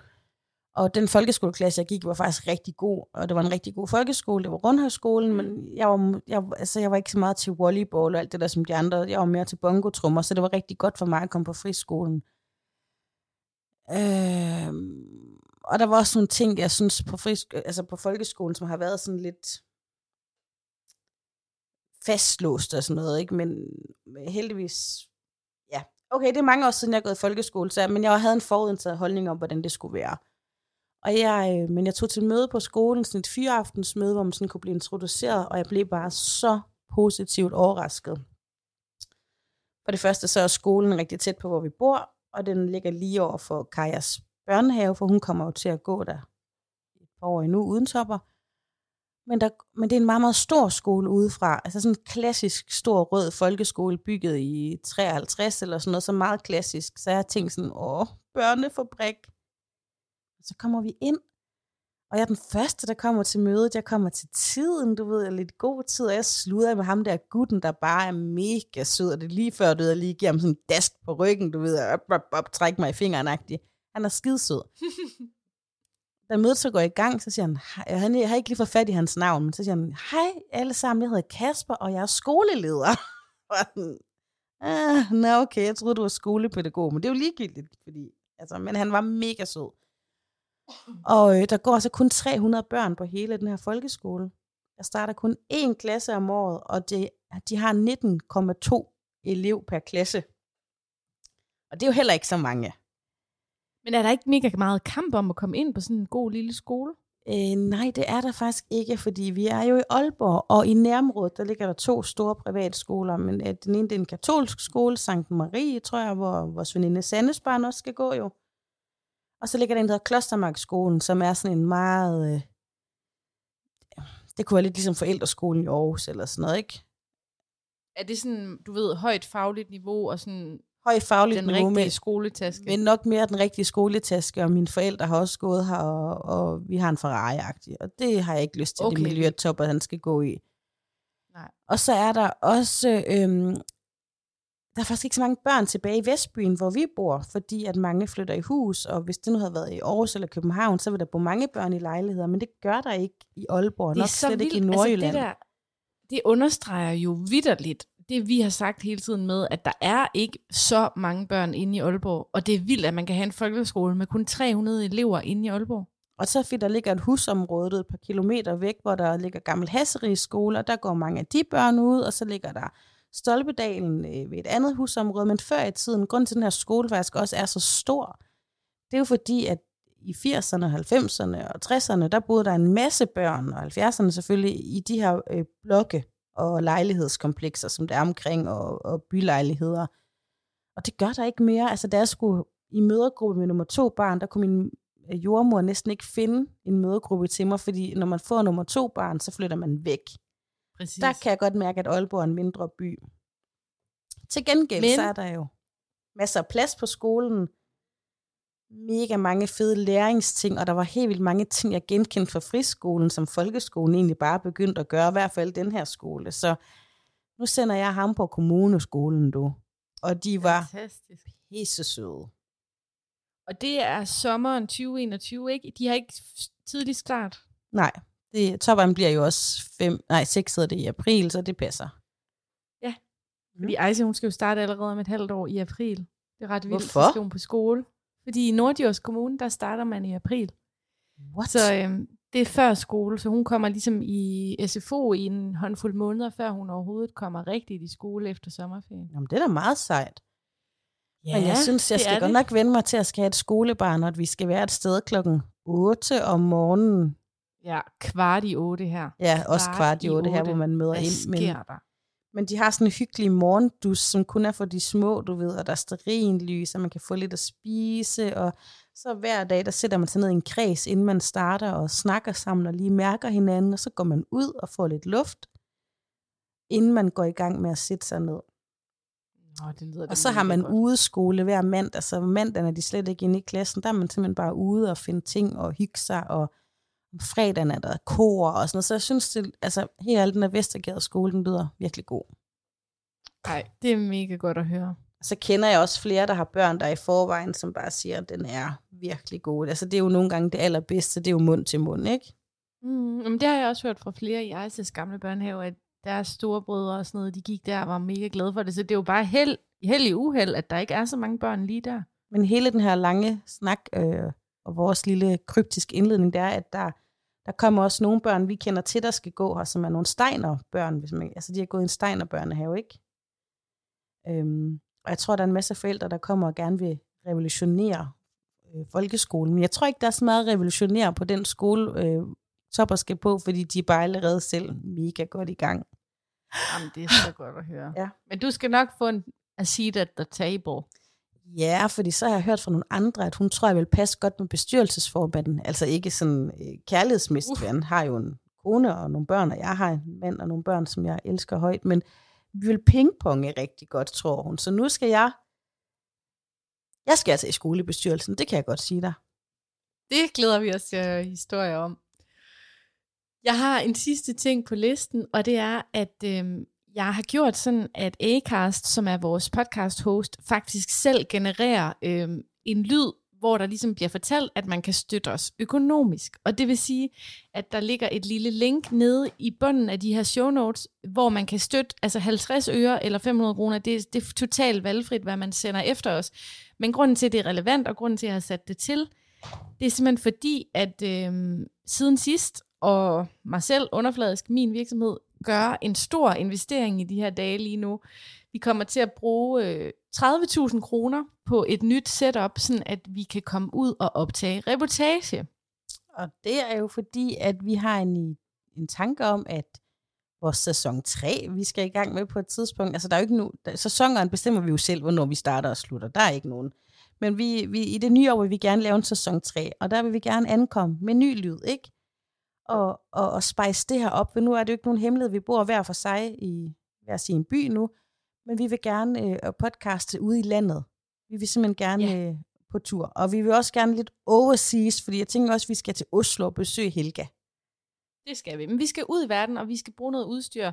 Og den folkeskoleklasse, jeg gik, var faktisk rigtig god, og det var en rigtig god folkeskole. Det var Rundhøjskolen, men jeg var, jeg, altså, jeg var ikke så meget til volleyball og alt det der som de andre. Jeg var mere til bongotrummer, så det var rigtig godt for mig at komme på friskolen. Øh, og der var også nogle ting, jeg synes på, frisk, altså på folkeskolen, som har været sådan lidt fastlåst og sådan noget, ikke? Men heldigvis, ja. Okay, det er mange år siden, jeg er gået i folkeskole, så, men jeg havde en forudindtaget holdning om, hvordan det skulle være. Og jeg, øh, men jeg tog til møde på skolen, sådan et fyreaftensmøde, hvor man sådan kunne blive introduceret, og jeg blev bare så positivt overrasket. For det første så er skolen rigtig tæt på, hvor vi bor, og den ligger lige over for Kajas børnehave, for hun kommer jo til at gå der et par år endnu uden topper. Men, der, men det er en meget, meget stor skole udefra. Altså sådan en klassisk stor rød folkeskole, bygget i 53 eller sådan noget, så meget klassisk. Så jeg tænkte sådan, åh, børnefabrik. Så kommer vi ind, og jeg er den første, der kommer til mødet. Jeg kommer til tiden, du ved, jeg er lidt god tid, og jeg sluder med ham der gutten, der bare er mega sød, og det er lige før, du ved, jeg lige giver ham sådan en dask på ryggen, du ved, og op, op, op, træk mig i fingeren -agtig. Han er skidesød. da mødet så går i gang, så siger han, han, jeg har ikke lige fået fat i hans navn, men så siger han, hej alle sammen, jeg hedder Kasper, og jeg er skoleleder. ah, nå okay, jeg troede, du var skolepædagog, men det er jo ligegyldigt, fordi, altså, men han var mega sød. Og øh, der går altså kun 300 børn på hele den her folkeskole. Der starter kun én klasse om året, og det, de har 19,2 elev per klasse. Og det er jo heller ikke så mange. Men er der ikke mega meget kamp om at komme ind på sådan en god lille skole? Øh, nej, det er der faktisk ikke, fordi vi er jo i Aalborg, og i nærområdet, der ligger der to store privatskoler, men øh, den ene det er en katolsk skole, Sankt Marie, tror jeg, hvor vores veninde Sandes barn også skal gå jo. Og så ligger der en, der hedder Klostermarkskolen, som er sådan en meget... Øh, det kunne være lidt ligesom forældreskolen i Aarhus eller sådan noget, ikke? Er det sådan, du ved, højt fagligt niveau og sådan høj fagligt den niveau rigtige med, skoletaske? men nok mere den rigtige skoletaske, og mine forældre har også gået her, og, og vi har en ferrari og det har jeg ikke lyst til, okay. Det miljøtopper, han skal gå i. Nej. Og så er der også, øhm, der er faktisk ikke så mange børn tilbage i Vestbyen, hvor vi bor, fordi at mange flytter i hus, og hvis det nu havde været i Aarhus eller København, så ville der bo mange børn i lejligheder, men det gør der ikke i Aalborg, nok slet ikke i Nordjylland. Altså, det, der, det understreger jo vidderligt det, vi har sagt hele tiden med, at der er ikke så mange børn inde i Aalborg, og det er vildt, at man kan have en folkeskole med kun 300 elever inde i Aalborg. Og så fordi der ligger et husområde et par kilometer væk, hvor der ligger gammel Hasserig skole, og der går mange af de børn ud, og så ligger der Stolpedalen øh, ved et andet husområde. Men før i tiden, grund til, at den her skolevask også er så stor, det er jo fordi, at i 80'erne, 90'erne og 60'erne, der boede der en masse børn, og 70'erne selvfølgelig, i de her øh, blokke og lejlighedskomplekser, som der er omkring, og, og bylejligheder. Og det gør der ikke mere. Altså, da jeg skulle i mødergruppe med nummer to barn, der kunne min øh, jordmor næsten ikke finde en mødergruppe til mig, fordi når man får nummer to barn, så flytter man væk. Præcis. Der kan jeg godt mærke, at Aalborg er en mindre by. Til gengæld Men- så er der jo masser af plads på skolen, mega mange fede læringsting, og der var helt vildt mange ting, jeg genkendte fra friskolen, som folkeskolen egentlig bare begyndte at gøre, i hvert fald den her skole. Så nu sender jeg ham på kommuneskolen, du. Og de var Fantastisk. pisse søde. Og det er sommeren 2021, ikke? De har ikke tidlig start. Nej, det, topperen bliver jo også fem, nej, seks hedder det i april, så det passer. Fordi Ejse, hun skal jo starte allerede om et halvt år i april. Det er ret vildt, Hvorfor? så skal hun på skole. Fordi i Nordjyllands Kommune, der starter man i april. What? Så øhm, det er før skole, så hun kommer ligesom i SFO i en håndfuld måneder, før hun overhovedet kommer rigtigt i skole efter sommerferien. Jamen, det er da meget sejt. Ja, Men jeg synes, jeg skal godt det. nok vende mig til at skal have et skolebarn, og at vi skal være et sted klokken 8 om morgenen. Ja, kvart i otte her. Ja, også Kvart i 8 her, otte. hvor man møder Hvad ind. Men, der? men de har sådan en hyggelig morgendus, som kun er for de små, du ved, og der er stearinlys, og man kan få lidt at spise, og så hver dag, der sætter man sig ned i en kreds, inden man starter, og snakker sammen, og lige mærker hinanden, og så går man ud og får lidt luft, inden man går i gang med at sætte sig ned. Nå, det lyder Og så har man godt. udeskole hver mandag, så mandagen er de slet ikke inde i klassen. Der er man simpelthen bare ude og finde ting og hygge sig, og om fredagen er der kor og sådan noget. Så jeg synes, det, altså, helt alt den der Vestergade skole, den lyder virkelig god. Ej, det er mega godt at høre. Så kender jeg også flere, der har børn, der er i forvejen, som bare siger, at den er virkelig god. Altså det er jo nogle gange det allerbedste, det er jo mund til mund, ikke? Mm, men det har jeg også hørt fra flere i Ejses gamle børnehave, at deres storebrødre og sådan noget, de gik der og var mega glade for det. Så det er jo bare held, held i uheld, at der ikke er så mange børn lige der. Men hele den her lange snak øh, og vores lille kryptiske indledning, det er, at der, der kommer også nogle børn, vi kender til, der skal gå her, som er nogle Steiner-børn. Hvis man, altså de har gået i en Steiner-børnehave, ikke? Øhm, og jeg tror, der er en masse forældre, der kommer og gerne vil revolutionere øh, folkeskolen. Men jeg tror ikke, der er så meget revolutionere på den skole, øh, Topper skal på, fordi de er bare allerede selv mega godt i gang. Jamen, det er så godt at høre. Ja. Men du skal nok få en a seat at the table. Ja, fordi så har jeg hørt fra nogle andre, at hun tror, jeg vil passe godt med bestyrelsesformanden. Altså ikke sådan øh, kærlighedsmæssigt, uh. han har jo en kone og nogle børn, og jeg har en mand og nogle børn, som jeg elsker højt, men vi vil pingponge rigtig godt, tror hun. Så nu skal jeg, jeg skal altså i skolebestyrelsen, det kan jeg godt sige dig. Det glæder vi os til at høre historier om. Jeg har en sidste ting på listen, og det er, at øh, jeg har gjort sådan, at Acast, som er vores podcast host, faktisk selv genererer øh, en lyd, hvor der ligesom bliver fortalt, at man kan støtte os økonomisk. Og det vil sige, at der ligger et lille link nede i bunden af de her show notes, hvor man kan støtte altså 50 øre eller 500 kroner. Det, det er totalt valgfrit, hvad man sender efter os. Men grunden til, at det er relevant, og grunden til, at jeg har sat det til, det er simpelthen fordi, at øh, siden sidst, og mig selv, underfladisk, min virksomhed, gør en stor investering i de her dage lige nu. Vi kommer til at bruge øh, 30.000 kroner på et nyt setup, sådan at vi kan komme ud og optage reportage. Og det er jo fordi, at vi har en, en tanke om, at vores sæson 3, vi skal i gang med på et tidspunkt. Altså, der er jo ikke nu, der, bestemmer vi jo selv, hvornår vi starter og slutter. Der er ikke nogen. Men vi, vi, i det nye år vil vi gerne lave en sæson 3, og der vil vi gerne ankomme med ny lyd, ikke? Og, og, og spice det her op, for nu er det jo ikke nogen hemmelighed, vi bor hver for sig i hver sin by nu, men vi vil gerne øh, podcaste ude i landet. Vi vil simpelthen gerne ja. øh, på tur, og vi vil også gerne lidt overseas, fordi jeg tænker også, at vi skal til Oslo og besøge Helga. Det skal vi. Men vi skal ud i verden, og vi skal bruge noget udstyr,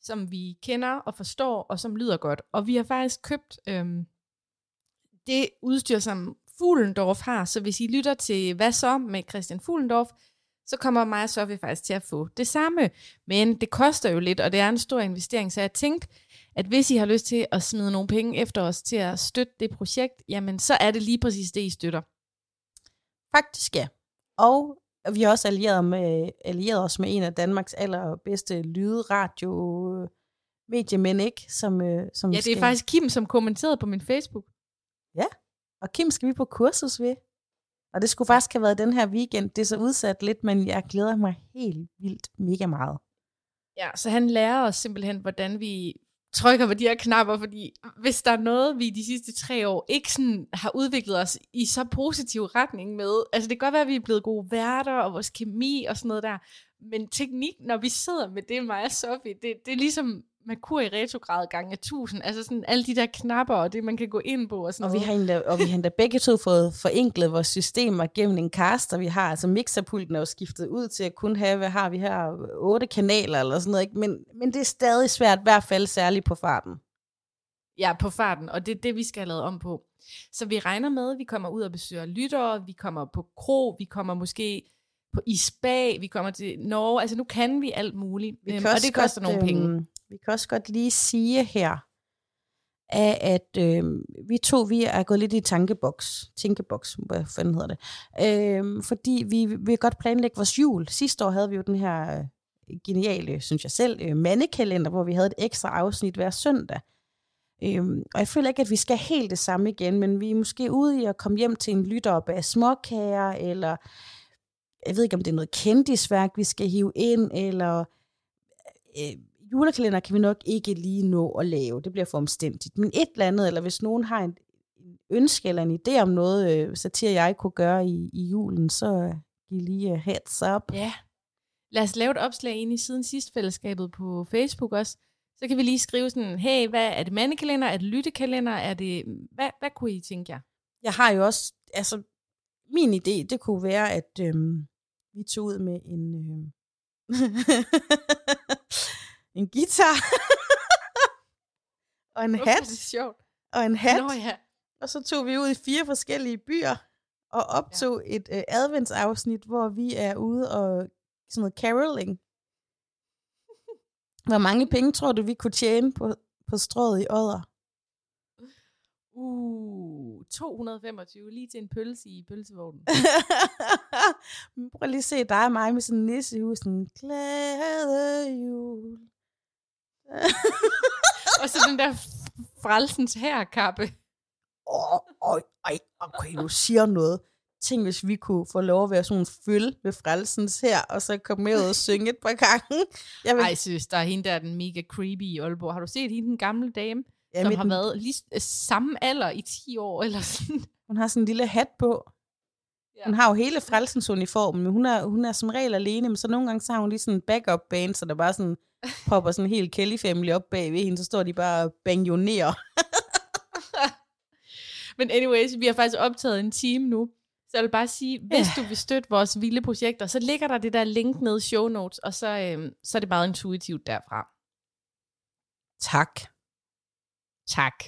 som vi kender og forstår, og som lyder godt. Og vi har faktisk købt øhm, det udstyr, som Fuglendorf har. Så hvis I lytter til Hvad så med Christian Fuglendorf, så kommer mig og Sofie faktisk til at få det samme. Men det koster jo lidt, og det er en stor investering, så jeg tænkte, at hvis I har lyst til at smide nogle penge efter os til at støtte det projekt, jamen så er det lige præcis det, I støtter. Faktisk ja. Og vi har også allieret, med, allieret os med en af Danmarks allerbedste lydradio mediemænd, ikke? Som, øh, som ja, det er skal... faktisk Kim, som kommenterede på min Facebook. Ja, og Kim skal vi på kursus ved. Og det skulle faktisk have været den her weekend. Det er så udsat lidt, men jeg glæder mig helt vildt mega meget. Ja, så han lærer os simpelthen, hvordan vi trykker på de her knapper, fordi hvis der er noget, vi de sidste tre år ikke sådan har udviklet os i så positiv retning med, altså det kan godt være, at vi er blevet gode værter, og vores kemi og sådan noget der, men teknik, når vi sidder med det, mig og Sofie, det, det er ligesom Merkur i retrograd gange 1000. Altså sådan alle de der knapper og det, man kan gå ind på. Og, sådan og, noget. vi har endda, og vi har endda begge to fået forenklet vores systemer gennem en caster, vi har. Altså mixerpulten er jo skiftet ud til at kun have, hvad har vi her, otte kanaler eller sådan noget. Ikke? Men, men det er stadig svært, i hvert fald særligt på farten. Ja, på farten, og det er det, vi skal have lavet om på. Så vi regner med, at vi kommer ud og besøger lyttere, vi kommer på kro, vi kommer måske på i spa, vi kommer til Norge, altså nu kan vi alt muligt, vi øhm, og det koster godt, nogle penge. Vi kan også godt lige sige her, at øh, vi to vi er gået lidt i tankeboks, tænkeboks, hvad fanden hedder det, øh, fordi vi vil godt planlægge vores jul. Sidste år havde vi jo den her øh, geniale, synes jeg selv, øh, mandekalender, hvor vi havde et ekstra afsnit hver søndag. Øh, og jeg føler ikke, at vi skal helt det samme igen, men vi er måske ude i at komme hjem til en lytter op af småkager, eller jeg ved ikke, om det er noget kendisværk, vi skal hive ind, eller øh, julekalender kan vi nok ikke lige nå at lave. Det bliver for omstændigt. Men et eller andet, eller hvis nogen har en, ønske eller en idé om noget, øh, satire jeg kunne gøre i, i julen, så giv lige uh, heads up. Ja. Lad os lave et opslag ind i siden sidst fællesskabet på Facebook også. Så kan vi lige skrive sådan, hey, hvad er det mandekalender? Er det lyttekalender? Er det, hvad, hvad kunne I tænke jer? Jeg har jo også, altså, min idé, det kunne være, at øhm, vi tog ud med en, øhm, en guitar, og en hat, det er sjovt. og en hat, Nå, ja. og så tog vi ud i fire forskellige byer, og optog ja. et øh, adventsafsnit, hvor vi er ude og sådan noget caroling. Hvor mange penge tror du, vi kunne tjene på, på strået i Odder? Uh, 225 lige til en pølse i pølsevognen. Prøv lige at se dig og mig med sådan en nissehus, sådan glæde jul. og så den der frelsens herkappe. Åh, oh, ej, okay, du siger noget. tænk, hvis vi kunne få lov at være sådan en føl ved frelsens her, og så komme med ud og synge et par gange. Jeg vil, Ej, synes, der er hende der, den mega creepy i Aalborg. Har du set hende, den gamle dame, ja, som har den, været lige samme alder i 10 år, eller sådan? hun har sådan en lille hat på. Ja. Hun har jo hele frelsens uniformen, men hun er, hun er som regel alene, men så nogle gange så har hun lige sådan en backup band, så der bare sådan popper sådan en helt Kelly family op bag ved hende, så står de bare og banjonerer. Men anyways, vi har faktisk optaget en time nu. Så jeg vil bare sige, hvis Ja. du vil støtte vores vilde projekter, så ligger der det der link nede i show notes, og så, øhm, så er det meget intuitivt derfra. Tak. Tak.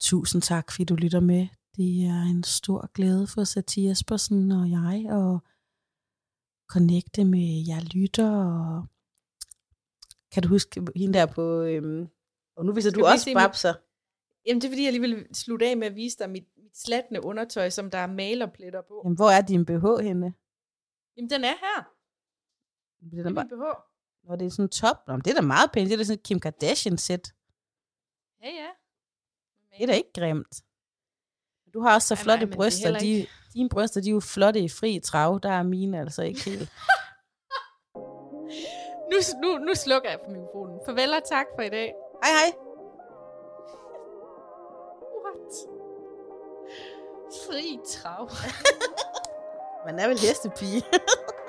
Tusind tak, fordi du lytter med. Det er en stor glæde for Satie Jespersen og jeg at connecte med jer lytter. Og kan du huske hende der på... Øhm, og nu viser Skal du vi også babser. Jamen det er fordi, jeg lige vil slutte af med at vise dig mit, mit slatne undertøj, som der er malerpletter på. Jamen, hvor er din BH henne? Jamen den er her. Det Det er, er da bare, min BH. når det er sådan en top. Nå, men det er da meget pænt. Det er da sådan et Kim Kardashian-sæt. Ja, ja. Det er da ikke grimt. Du har også så Nej, flotte nej, er bryster. De, dine bryster, de er jo flotte i fri trav. Der er mine altså ikke helt. Nu, nu, nu slukker jeg for mikrofonen. Farvel og tak for i dag. hej hej. What? Fri trav. Man er vel hestepige.